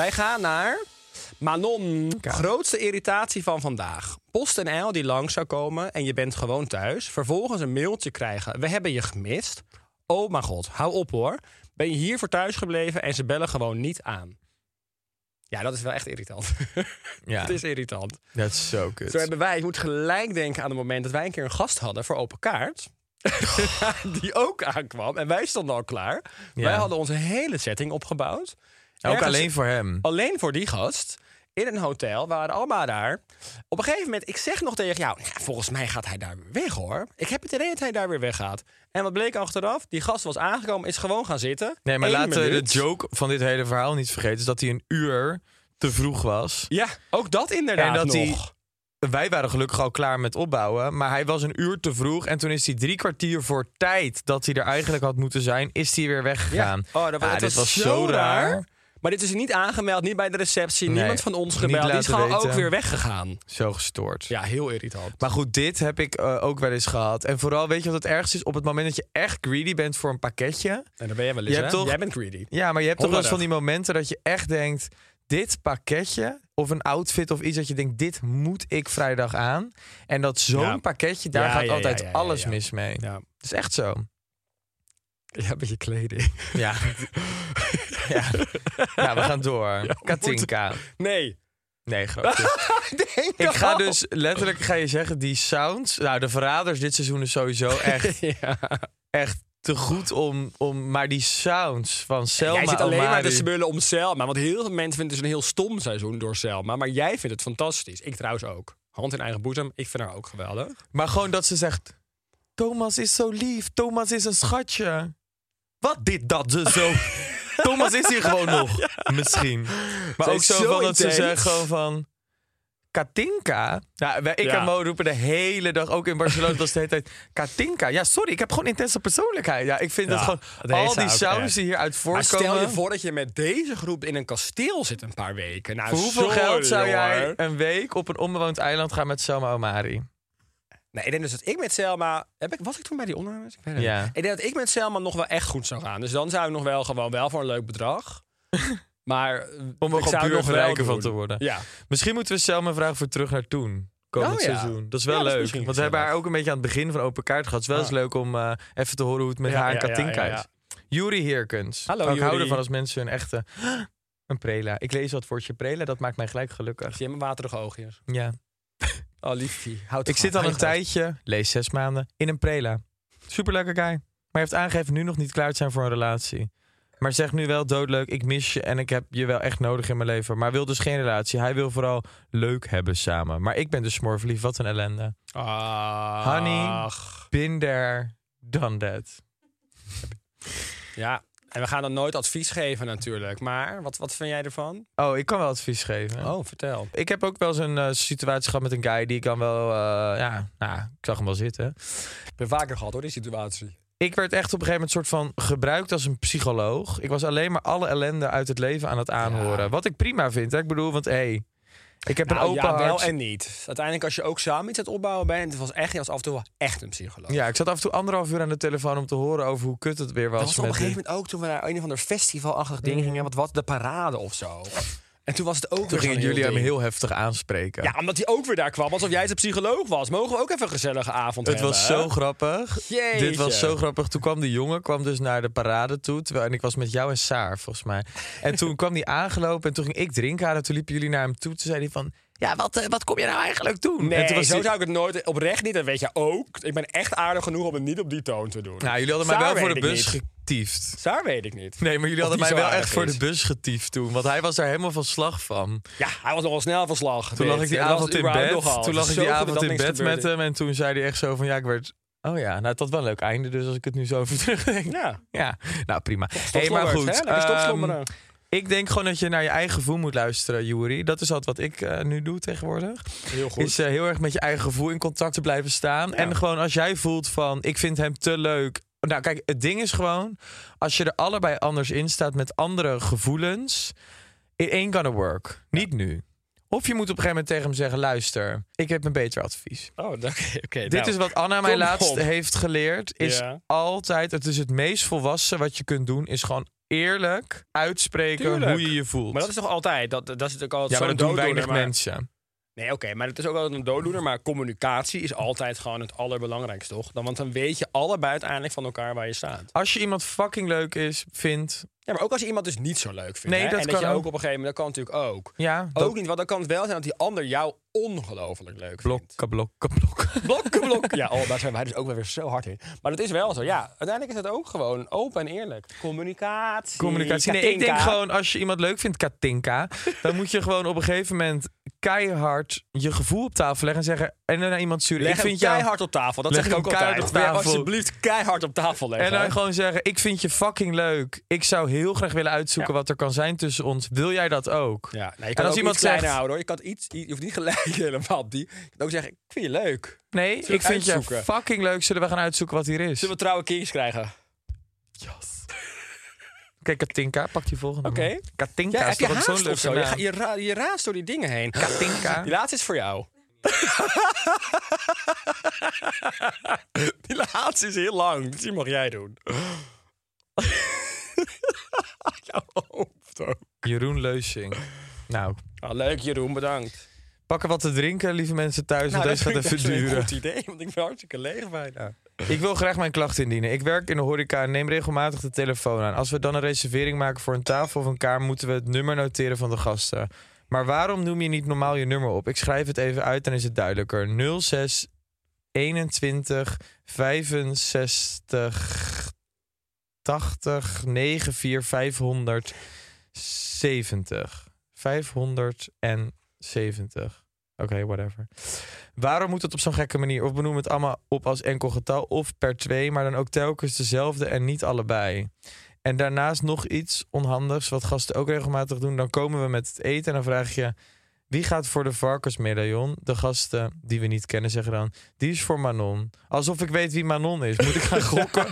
Wij gaan naar Manon. Grootste irritatie van vandaag. PostNL die langs zou komen en je bent gewoon thuis. Vervolgens een mailtje krijgen. We hebben je gemist. Oh mijn god, hou op hoor. Ben je hier voor thuis gebleven en ze bellen gewoon niet aan. Ja, dat is wel echt irritant. Ja, Het is irritant. dat is zo kut. Zo hebben wij, je moet gelijk denken aan het moment dat wij een keer een gast hadden voor Open Kaart. die ook aankwam. En wij stonden al klaar. Ja. Wij hadden onze hele setting opgebouwd. Ook alleen voor hem. Alleen voor die gast. In een hotel, we waren allemaal daar. Op een gegeven moment, ik zeg nog tegen jou... Ja, volgens mij gaat hij daar weg, hoor. Ik heb het idee dat hij daar weer weggaat. En wat bleek achteraf? Die gast was aangekomen, is gewoon gaan zitten. Nee, maar Eén laten we de minuut. joke van dit hele verhaal niet vergeten. Is dat hij een uur te vroeg was. Ja, ook dat inderdaad En dat nog. hij- Wij waren gelukkig al klaar met opbouwen. Maar hij was een uur te vroeg. En toen is hij drie kwartier voor tijd dat hij er eigenlijk had moeten zijn, is hij weer Ja. weggegaan. Oh, dat, Ah, het was zo raar. Maar dit is niet aangemeld, niet bij de receptie. Nee, niemand van ons gebeld. Die is gewoon ook weer weggegaan. Zo gestoord. Ja, heel irritant. Maar goed, dit heb ik eh, ook wel eens gehad. En vooral, weet je wat het ergste is? Op het moment dat je echt greedy bent voor een pakketje. En dan ben jij wel eens, Je hè? hebt toch- Jij bent greedy. Ja, maar je hebt toch wel eens van die momenten dat je echt denkt... dit pakketje of een outfit of iets dat je denkt... dit moet ik vrijdag aan. En dat zo'n Ja. pakketje, daar Ja, gaat ja, altijd alles mis mee. Ja. Dat is echt zo. Ja, met je kleding. Ja. ja. Nou, we gaan door. Katinka. Nee. Nee, grapje. Ik ga dus letterlijk ga je zeggen, die sounds... Nou, de verraders dit seizoen is sowieso echt, Ja. echt te goed om, om... Maar die sounds van Selma Jij zit alleen maar te smullen om Selma. Want heel veel mensen vinden het een heel stom seizoen door Selma. Maar jij vindt het fantastisch. Ik trouwens ook. Hand in eigen boezem. Ik vind haar ook geweldig. Maar gewoon dat ze zegt... Thomas is zo lief. Thomas is een schatje. Wat dit, dat, ze zo... Thomas is hier gewoon nog. Misschien. Maar ook zo, van dat ze gewoon van... Katinka? Ja, wij, ik Ja. en Mo roepen de hele dag, ook in Barcelona, was de hele tijd... Katinka? Ja, sorry, ik heb gewoon intense persoonlijkheid. Ja, ik vind Ja, dat gewoon... dat heeft al ze die ook sounds echt. die hieruit Maar voorkomen... stel je voor dat je met deze groep in een kasteel zit een paar weken. Nou, voor hoeveel sorry, geld zou jij hoor. een week op een onbewoond eiland gaan met Selma Omari? Nee, ik denk dus dat ik met Selma... Heb ik, was ik toen bij die ondernemers? Ik weet het Ja. niet. Ik denk dat ik met Selma nog wel echt goed zou gaan. Dus dan zou ik nog wel gewoon wel voor een leuk bedrag. Maar Om er gewoon nog rijker van te worden. Ja. Misschien moeten we Selma vragen voor terug naar toen. Komend Oh ja. seizoen. Dat is wel Ja, dat is leuk. Want we hebben haar ook een beetje aan het begin van Open Kaart gehad. Het is wel eens Ah. leuk om eh, even te horen hoe het met haar en Katinka is. Juri Heerkens. Hallo, ik hou ervan als mensen een echte... Een prela. Ik lees wat woordje prela. Dat maakt mij gelijk gelukkig. Zie je mijn waterige oogjes? Ja. Oh, liefie. Houd Ik zit al een tijdje, lees zes maanden, in een prela. Superleuke guy. Maar heeft aangegeven nu nog niet klaar te zijn voor een relatie. Maar zegt nu wel doodleuk, ik mis je en ik heb je wel echt nodig in mijn leven. Maar wil dus geen relatie. Hij wil vooral leuk hebben samen. Maar ik ben dus smoorverliefd. Wat een ellende. Ach. Honey. There, done that. Ja, en we gaan dan nooit advies geven natuurlijk. Maar wat, wat vind jij ervan? Oh, ik kan wel advies geven. Oh, vertel. Ik heb ook wel eens een eh, situatie gehad met een guy die ik dan wel... eh, ja, nou, ik zag hem wel zitten. Ik ben vaker gehad hoor, die situatie. Ik werd echt op een gegeven moment soort van gebruikt als een psycholoog. Ik was alleen maar alle ellende uit het leven aan het aanhoren. Ja. Wat ik prima vind. Hè? Ik bedoel, want hé, hey, ik heb Nou, een open ja, wel en niet. Uiteindelijk als je ook samen iets aan het opbouwen bent... het was echt, je was af en toe wel echt een psycholoog. Ja, ik zat af en toe anderhalf uur aan de telefoon om te horen over hoe kut het weer was. Dat was op een gegeven moment ook toen we naar een of ander festivalachtig ding gingen. Wat was de parade of zo? En toen was het ook Toen weer gingen jullie hem ding. heel heftig aanspreken. Ja, omdat hij ook weer daar kwam. Alsof jij zijn psycholoog was. Mogen we ook even een gezellige avond Het hebben? was zo grappig. Jeetje. Dit was zo grappig. Toen kwam de jongen kwam dus naar de parade toe. Terwijl, en ik was met jou en Saar, volgens mij. En toen kwam hij aangelopen en toen ging ik drinken. En toen liepen jullie naar hem toe. Toen zei hij van... Ja, wat, eh, wat kom je nou eigenlijk doen? Nee, en toen was zo zou ik het nooit... Oprecht niet, dat weet je ook. Ik ben echt aardig genoeg om het niet op die toon te doen. Nou, jullie hadden mij Saar wel voor de bus getiefd. Saar weet ik niet. Nee, maar jullie hadden mij wel echt voor de bus getiefd toen. Want hij was daar helemaal van slag van. Ja, hij was nogal snel van slag. Toen lag ik die Dat avond in bed. nogal. Toen lag ik die avond dat in bed met hem. En toen zei hij echt zo van... Ja, ik werd... Oh ja, nou, het had wel een leuk einde dus als ik het nu zo over terugdenk. Ja, Ja, nou prima. Hey, maar goed. hè? Slobberen. Ik denk gewoon dat je naar je eigen gevoel moet luisteren, Juri. Dat is altijd wat ik eh, nu doe tegenwoordig. Heel goed. Is eh, heel erg met je eigen gevoel in contact te blijven staan. En gewoon als jij voelt van, ik vind hem te leuk. Nou kijk, het ding is gewoon, als je er allebei anders in staat met andere gevoelens, it ain't gonna work. Niet nu. Of je moet op een gegeven moment tegen hem zeggen, luister, ik heb een beter advies. Oh, oké. oké, Dit nou. is wat Anna mij laatst op. heeft geleerd. Is Ja. altijd, het is het meest volwassen wat je kunt doen, is gewoon eerlijk uitspreken Tuurlijk. hoe je je voelt. Maar dat is toch altijd? Dat, dat is natuurlijk altijd ja, maar dat doen weinig maar- mensen. Nee, oké, maar het is ook altijd een dooddoener. Maar communicatie is altijd gewoon het allerbelangrijkste, toch? Dan, want dan weet je allebei uiteindelijk van elkaar waar je staat. Als je iemand fucking leuk is, vindt, Ja, maar ook als je iemand dus niet zo leuk vindt. Nee, hè? dat en dat kan je ook op een gegeven moment, dat kan natuurlijk ook. Ja, Ook dat- niet, want dan kan het wel zijn dat die ander jou ongelooflijk leuk vindt. blokken, blokken, blokken. Blokken, blokken. Ja, oh, daar zijn wij dus ook wel weer zo hard in. Maar dat is wel zo. Ja, uiteindelijk is het ook gewoon open en eerlijk. Communicatie. Communicatie. Nee, ik denk gewoon, als je iemand leuk vindt, Katinka, dan moet je gewoon op een gegeven moment keihard je gevoel op tafel leggen en zeggen en dan naar iemand sturen. Leg ik vind jou keihard op tafel. Dat zeg ik ook altijd. op tafel. Alsjeblieft keihard op tafel leggen. En dan gewoon zeggen: Ik vind je fucking leuk. Ik zou heel graag willen uitzoeken Ja. wat er kan zijn tussen ons. Wil jij dat ook? Ja, nou, je En kan als ook iemand iets kleiner zegt- houden hoor. Je, kan iets, je hoeft niet gelijk helemaal op die. Je kan ook zeggen, ik vind je leuk. Nee, ik vind je fucking leuk. Zullen we gaan uitzoeken wat hier is? Zullen we trouwe kings krijgen? Oké, Katinka, pak die volgende. Oké. Katinka Ja, is heb je zo'n of zo? Je, ra- je raast door die dingen heen. Katinka. Die laatste is voor jou. die laatste is heel lang, dus die mag jij doen. Jouw hoofd ook. Jeroen Leusing. Nou, Ah, leuk Jeroen, bedankt. pakken wat te drinken, lieve mensen thuis, want Nou, deze gaat dat even vind ik best wel duren. Een goed idee, want ik ben hartstikke leeg bijna. Ik wil graag mijn klacht indienen. Ik werk in de horeca en neem regelmatig de telefoon aan. Als we dan een reservering maken voor een tafel of een kamer, moeten we het nummer noteren van de gasten. Maar waarom noem je niet normaal je nummer op? Ik schrijf het even uit, dan is het duidelijker. 06 21 65 80 94 570. 570. Oké, whatever. Waarom moet het op zo'n gekke manier? Of benoem het allemaal op als enkel getal of per twee, maar dan ook telkens dezelfde en niet allebei. En daarnaast nog iets onhandigs, wat gasten ook regelmatig doen. Dan komen we met het eten en dan vraag je... Wie gaat voor de varkensmedaillon? De gasten die we niet kennen zeggen dan... Die is voor Manon. Alsof ik weet wie Manon is. Moet ik gaan gokken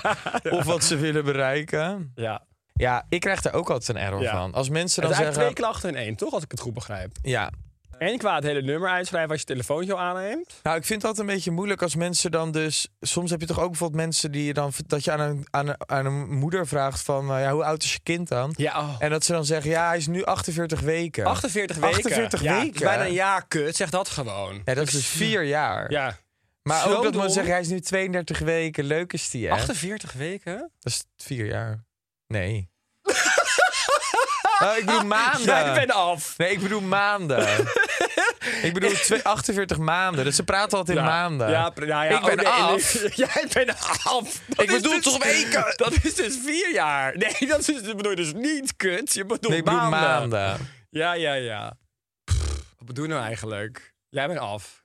of wat ze willen bereiken? Ja. Ja, ik krijg daar ook altijd een error Ja. van. Als mensen Het dan eigenlijk zeggen... twee klachten in één, toch? Als ik het goed begrijp. Ja, En qua het hele nummer uitschrijven als je telefoontje al aanneemt. Nou, ik vind dat een beetje moeilijk als mensen dan dus... Soms heb je toch ook bijvoorbeeld mensen die je dan... Dat je aan een, aan een, aan een moeder vraagt van... eh, ja, hoe oud is je kind dan? Ja, oh. En dat ze dan zeggen, ja, hij is nu 48 weken. 48 weken. 48 ja, weken. bijna een jaar kut, zeg dat gewoon. Ja, dat is dus vier jaar. Ja. maar zo ook dat men zegt, hij is nu 32 weken. Leuk is die, hè? 48 weken? Dat is vier jaar. Nee. oh, ik bedoel maanden. Jij bent af. Nee, ik bedoel maanden. ik bedoel twee, 48 maanden. Dus ze praten altijd in maanden. Ja, nou ja, Ik ben oh, nee, af. nee. Jij bent af. Dat Ik bedoel dus- toch weken? Dat is dus vier jaar. Nee, dat, is, dat bedoel je dus niet kut. Je bedoelt Nee, ik bedoel maanden. maanden. Ja, ja, ja. Wat bedoel je nou eigenlijk? Jij bent af.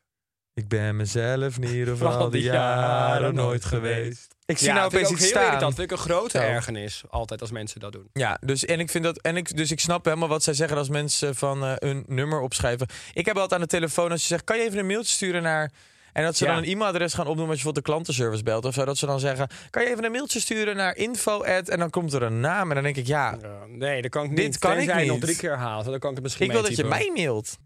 Ik ben mezelf Voor geval al die jaren nooit geweest. Ik zie nou opeens iets staan. irritant. vind ik een grote Zo. ergernis. Altijd als mensen dat doen. Ja, dus en ik vind dat en ik dus ik snap helemaal wat zij zeggen als mensen van eh hun nummer opschrijven. Ik heb altijd aan de telefoon als je zegt, kan je even een mailtje sturen naar en dat ze Ja. dan een e-mailadres gaan opnoemen als je bijvoorbeeld de klantenservice belt of zo. Dat ze dan zeggen, kan je even een mailtje sturen naar info at, en dan komt er een naam en dan denk ik, ja, Ja, nee, dat kan ik Dit niet. kan Tenzij ik je nog niet. drie keer haalt. Dan kan ik het misschien ik wil dat je meetypen. mij mailt.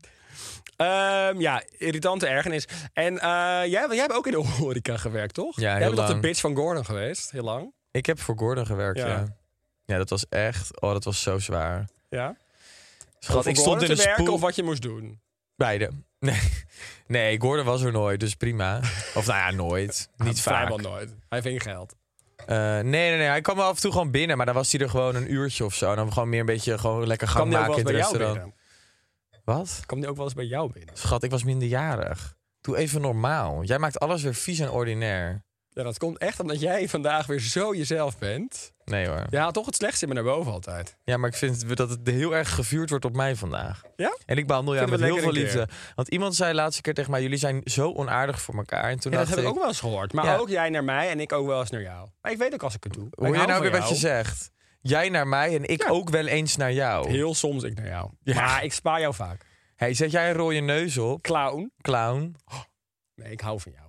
Ehm, ja, irritante ergernis. En eh, jij, jij hebt ook in de horeca gewerkt, toch? Ja, jij heel bent toch de lang. bitch van Gordon geweest? Heel lang. Ik heb voor Gordon gewerkt, ja. Ja. ja. dat was echt, oh, dat was zo zwaar. Ja? Schat, ik stond in werken spoel. of wat je moest doen? Beide. Nee. nee, Gordon was er nooit, dus prima. Of nou ja, nooit. Niet vaak. Vrijwel nooit. Hij ving geld. Eh, nee, nee, nee. Hij kwam wel af en toe gewoon binnen, maar dan was hij er gewoon een uurtje of zo. En dan gewoon meer een beetje gewoon lekker gang maken in het restaurant. Wat? Kwam die ook wel eens bij jou binnen? Schat, ik was minderjarig. Doe even normaal. Jij maakt alles weer vies en ordinair. Ja, dat komt echt omdat jij vandaag weer zo jezelf bent. Nee hoor. Haalt toch het slechtste in me naar boven altijd. Ja, maar ik vind dat het heel erg gevuurd wordt op mij vandaag. Ja? En ik behandel jou met heel veel liefde. Want iemand zei laatste keer tegen mij: jullie zijn zo onaardig voor elkaar. En toen Ja, dat heb ik ook wel eens gehoord. Maar Ja. ook jij naar mij en ik ook wel eens naar jou. Maar ik weet ook als ik het doe. Ik je nou weer wat je zegt? Jij naar mij en ik ook wel eens naar jou. Heel soms ik naar jou. Ja. Maar ik spaar jou vaak. Hey, zet jij een rode neus op, Clown. clown? Nee, ik hou van jou.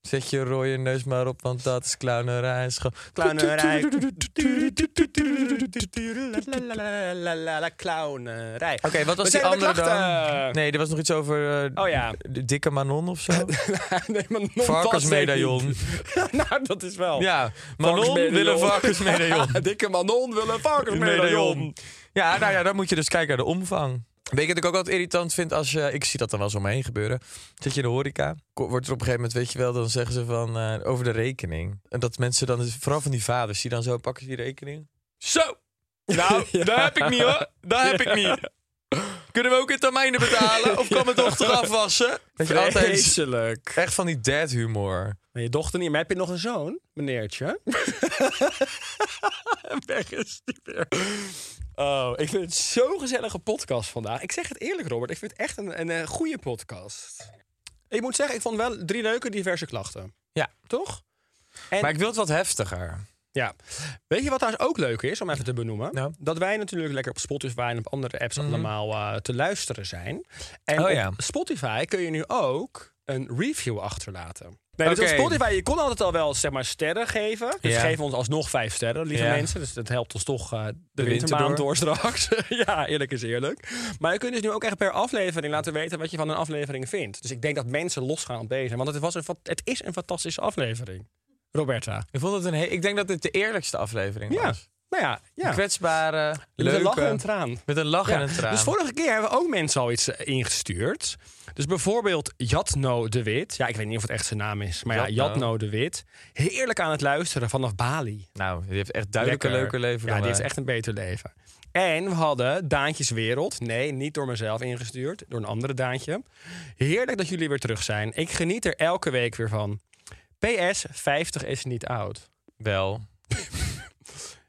Zet je rode neus maar op, want dat is clownerij. Scho- Clownerij. Clownerij. Oké, wat was die andere dan? Nee, er was nog iets over eh, Oh ja. de dikke Manon of zo. nee, maar non Varkensmedaillon. nou, dat is wel. Ja, Manon wil een varkensmedaillon. Dikke Manon wil een varkensmedaillon. Ja, nou ja, dan moet je dus kijken naar de omvang. Weet je wat ik ook altijd irritant vind als je... Ik zie dat dan wel zo om me heen gebeuren. Zit je in de horeca, wordt er op een gegeven moment, weet je wel... dan zeggen ze van eh, over de rekening. En dat mensen dan, vooral van die vaders, die dan zo pakken die rekening. Zo! Nou, daar heb ik niet hoor. Daar heb ik niet. Kunnen we ook in termijnen betalen? Of kan mijn dochter afwassen? Dat je altijd echt van die dead humor. Maar je dochter niet. Maar heb je nog een zoon, meneertje? Weg is die weer. Oh, ik vind het zo'n gezellige podcast vandaag. Ik zeg het eerlijk, Robert. Ik vind het echt een, een, eh, goede podcast. Ik moet zeggen, ik vond wel drie leuke diverse klachten. Ja. Toch? En, Maar ik wil het wat heftiger. ja. Weet je wat trouwens ook leuk is, om even te benoemen? Nou. Dat wij natuurlijk lekker op Spotify en op andere apps allemaal eh, te luisteren zijn. En Oh op ja. Spotify kun je nu ook een review achterlaten. Nee, dus op Spotify, je kon altijd al wel zeg maar sterren geven. Dus Ja. geef ons alsnog vijf sterren, lieve Ja. mensen. Dus dat helpt ons toch eh, de, winter wintermaand door. door. straks. ja, eerlijk is eerlijk. Maar je kunt dus nu ook echt per aflevering laten weten wat je van een aflevering vindt. Dus ik denk dat mensen losgaan op deze. Want het, was een, het is een fantastische aflevering. Roberta. Ik, vond het een ik denk dat dit de eerlijkste aflevering Ja. was. Nou ja, ja. Kwetsbare, Met een lach en een traan. Met een lach Ja, en een traan. Dus vorige keer hebben we ook mensen al iets eh, ingestuurd. Dus bijvoorbeeld Jatno de Wit. Ja, ik weet niet of het echt zijn naam is. Maar ja, Jatno. De Wit. Heerlijk aan het luisteren vanaf Bali. Nou, die heeft echt duidelijk een leuker leven Ja, die heeft echt een beter leven. En we hadden Daantjes Wereld. Nee, niet door mezelf ingestuurd. Door een andere Daantje. Heerlijk dat jullie weer terug zijn. Ik geniet er elke week weer van. PS, 50 is niet oud. Wel.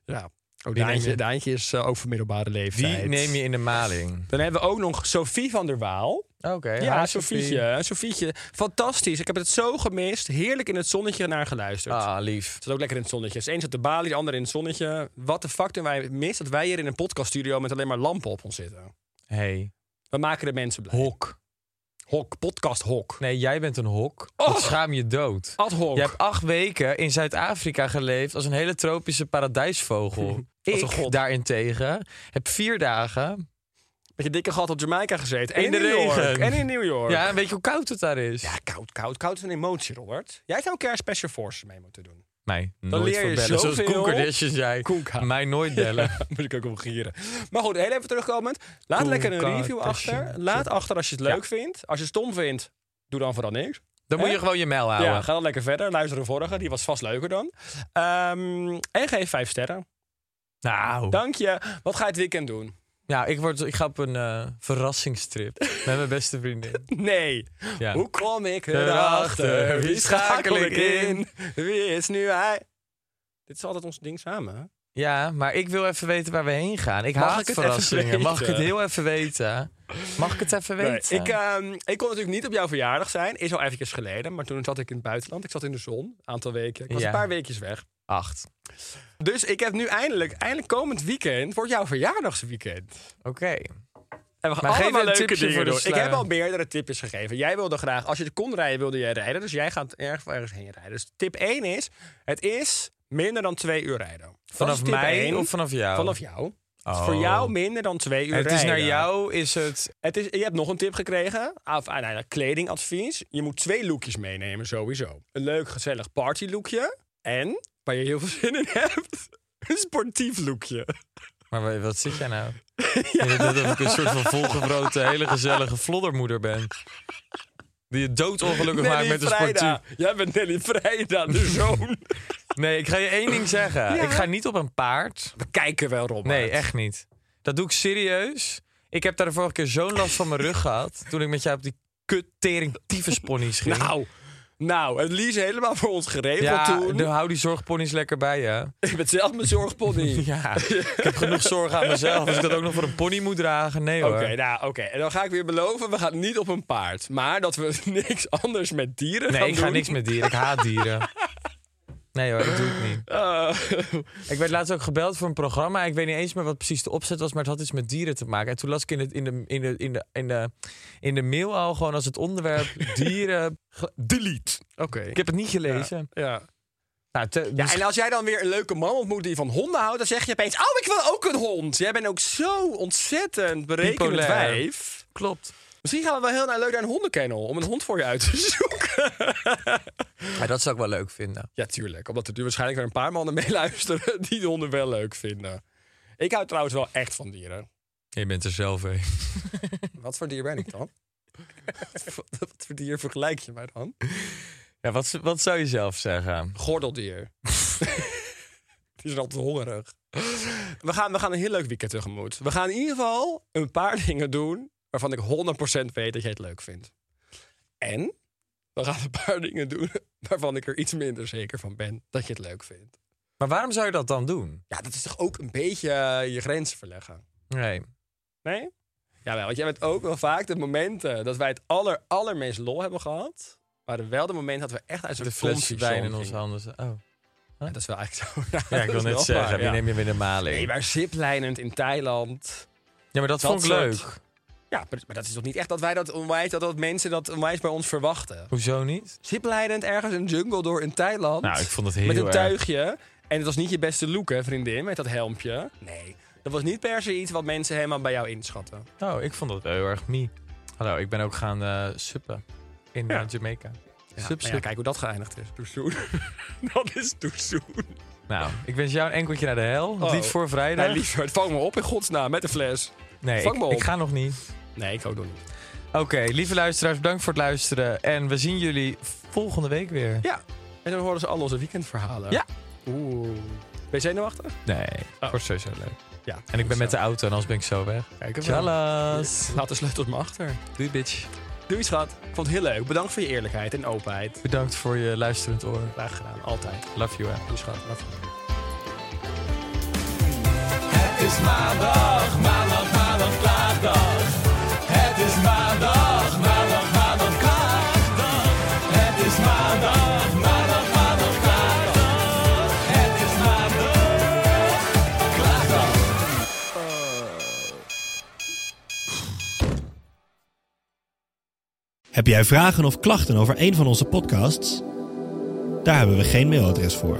Ja. Ook Wie neem Daantje, je? Daantje is eh, ook van middelbare leeftijd. Wie neem je in de maling? Dan hebben we ook nog Sophie van der Waal. Oké. Ja, hi, Sofietje. Sofietje. Fantastisch. Ik heb het zo gemist. Heerlijk in het zonnetje naar geluisterd. Ah, lief. Het is ook lekker in het zonnetje. Dus één zit de balie, de ander in het zonnetje. Wat de fuck doen wij mis dat wij hier in een podcaststudio met alleen maar lampen op ons zitten? Hey, We maken de mensen blij. hok. Hok, podcast hok. Nee, jij bent een hok. Oh. Dat schaam je dood. Ad hoc. Je hebt acht weken in Zuid-Afrika geleefd als een hele tropische paradijsvogel. Ik daarentegen heb vier dagen. Met je dikke gat op Jamaica gezeten. En In de New York. regen. En in New York. Ja, en weet je hoe koud het daar is? Ja, koud, koud. Koud is een emotie, Robert. Jij zou een keer een Special Forces mee moeten doen. Mij nooit leer je voor bellen. Zoals zoveel. Koen Kardashian zei. Koenka. Mij nooit bellen. Moet ik ook om gieren. Maar goed, heel even terugkomend. Laat lekker een review achter. Laat achter als je het leuk vindt. Als je het stom vindt, doe dan vooral niks. Dan moet je gewoon je mail houden. Ja, ga dan lekker verder. Luister de vorige, die was vast leuker dan. Ehm, en geef vijf sterren. Nou, Dank je. Wat ga je het weekend doen? Ja, ik, word, ik ga op een eh, verrassingstrip met mijn beste vriendin. Nee. Ja. Hoe kom ik Erachter? Wie schakel ik schakel ik in? Wie is nu hij? Dit is altijd ons ding samen. hè? Ja, maar ik wil even weten waar we heen gaan. Ik Mag haat ik het verrassingen. even Mag ik het weten? heel even weten? Mag ik het even Nee, weten? ik, ehm, ik kon natuurlijk niet op jouw verjaardag zijn. Is al eventjes geleden. Maar toen zat ik in het buitenland. Ik zat in de zon. Een aantal weken. Ik was Ja. een paar weekjes weg. Acht. Dus ik heb nu eindelijk, eindelijk komend weekend, wordt jouw verjaardagsweekend. Oké. En we gaan Maar geef allemaal een leuke tipje dingen voor de doen. Ik sluier. heb al meerdere tipjes gegeven. Jij wilde graag, als je het kon rijden, wilde jij rijden. Dus jij gaat erg ergens heen rijden. Dus tip 1 is, het is minder dan twee uur rijden. Dat is Vanaf tip mij één. of vanaf jou? Vanaf jou. Dus Oh. voor jou minder dan twee uur Het is naar jou, is het... Het is, je hebt nog een tip gekregen. Of, ah, nee, kledingadvies. Je moet twee lookjes meenemen, sowieso. Een leuk, gezellig partylookje. En, waar je heel veel zin in hebt, een sportief lookje. Maar wa- wat zit jij nou? Je doet alsof ik een soort van volgebroten, hele gezellige floddermoeder ben. Die je doodongelukkig maakt met een sportief. Jij bent Nelly Vrijda, de zoon. Nee, ik ga je één ding zeggen. Ik ga niet op een paard. We kijken wel, Rob. Nee, echt niet. Dat doe ik serieus. Ik heb daar de vorige keer zo'n last van mijn rug gehad. Toen ik met jou op die kuttering tyfusponies ging. Nou, nou, het lies helemaal voor ons geregeld ja, toen. hou die zorgponies lekker bij je. Ik ben zelf mijn zorgpony. Ja, ik heb genoeg zorg aan mezelf. Als ik dat ook nog voor een pony moet dragen, nee hoor. Oké, nou oké. En dan ga ik weer beloven, we gaan niet op een paard. Maar dat we niks anders met dieren gaan Nee, ik ga doen. niks met dieren. Ik haat dieren. Nee hoor, dat doe ik niet. Eh, Ik werd laatst ook gebeld voor een programma. Ik weet niet eens meer wat precies de opzet was, maar het had iets met dieren te maken. En toen las ik in, het, in, de, in, de, in, de, in, de, in de mail al gewoon als het onderwerp dieren. Delete. Oké. Ik heb het niet gelezen. Ja. Nou, te- Ja, dus- en als jij dan weer een leuke man ontmoet die van honden houdt, dan zeg je opeens: Oh, ik wil ook een hond. Jij bent ook zo ontzettend berekenend wijf. klopt. Misschien gaan we wel heel naar leuk naar een hondenkennel om een hond voor je uit te zoeken. Ja, dat zou ik wel leuk vinden. Ja, tuurlijk. Omdat er nu waarschijnlijk weer een paar mannen meeluisteren die de honden wel leuk vinden. Ik hou trouwens wel echt van dieren. Je bent er zelf een. Wat voor dier ben ik dan? Wat voor dier vergelijk je mij dan? Ja, wat, wat zou je zelf zeggen? Gordeldier. Die is altijd hongerig. We gaan, we gaan een heel leuk weekend tegemoet. We gaan in ieder geval een paar dingen doen waarvan ik 100% weet dat jij het leuk vindt. En we gaan een paar dingen doen waarvan ik er iets minder zeker van ben dat je het leuk vindt. Maar waarom zou je dat dan doen? Ja, dat is toch ook een beetje eh, je grenzen verleggen. Nee. Nee? Ja, want jij bent ook wel vaak de momenten dat wij het aller, allermeest lol hebben gehad. waren wel de momenten dat we echt uit zo'n De fles comfortzone wijn in onze handen. Oh. Ja, dat is wel eigenlijk zo. Ja, ik wil net zeggen, waar, wie ja. neem je weer de maling? Nee, maar ziplijnend in Thailand. ja, maar dat, dat vond ik leuk. Ja, maar, dat is toch niet echt dat wij dat onwijs, dat, dat mensen dat onwijs bij ons verwachten. Hoezo niet? Ziplijdend ergens een jungle door in Thailand. Nou, ik vond het heel met een erg. tuigje. En het was niet je beste look, hè, vriendin, met dat helmpje. Nee, dat was niet per se iets wat mensen helemaal bij jou inschatten. Oh, ik vond dat heel erg me. Hallo, ik ben ook gaan eh suppen in Ja. eh, Jamaica. Ja, Sup, maar ja, sup. kijk hoe dat geëindigd is. Too soon. dat is too soon. Nou, ik wens jou een enkeltje naar de hel. Het Oh. liefst voor vrijdag. Nee, liever, vang me op in godsnaam met een fles. nee, ik ga nog niet. Nee, ik ook nog niet. Oké, lieve luisteraars, bedankt voor het luisteren. En we zien jullie volgende week weer. Ja, en dan horen ze al onze weekendverhalen. Ja. Oeh. Ben je zenuwachtig? Nee, Oh. wordt sowieso leuk. Ja. En ik ben met de auto en anders ben ik zo weg. Kijk hem wel. Tjallas. Laat de sleutels maar achter. Doei, bitch. Doei schat. Ik vond het heel leuk. Bedankt voor je eerlijkheid en openheid. Bedankt voor je luisterend oor. Graag gedaan. Altijd. Love you, hè. Doei schat. Love you. Het is maandag, maandag, maandag, Heb jij vragen of klachten over een van onze podcasts? Daar hebben we geen mailadres voor.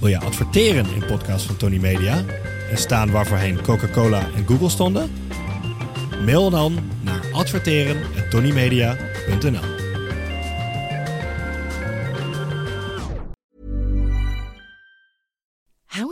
Wil je adverteren in podcasts van Tony Media en staan waarvoorheen Coca-Cola en Google stonden? Mail dan naar adverteren@tonymedia.nl.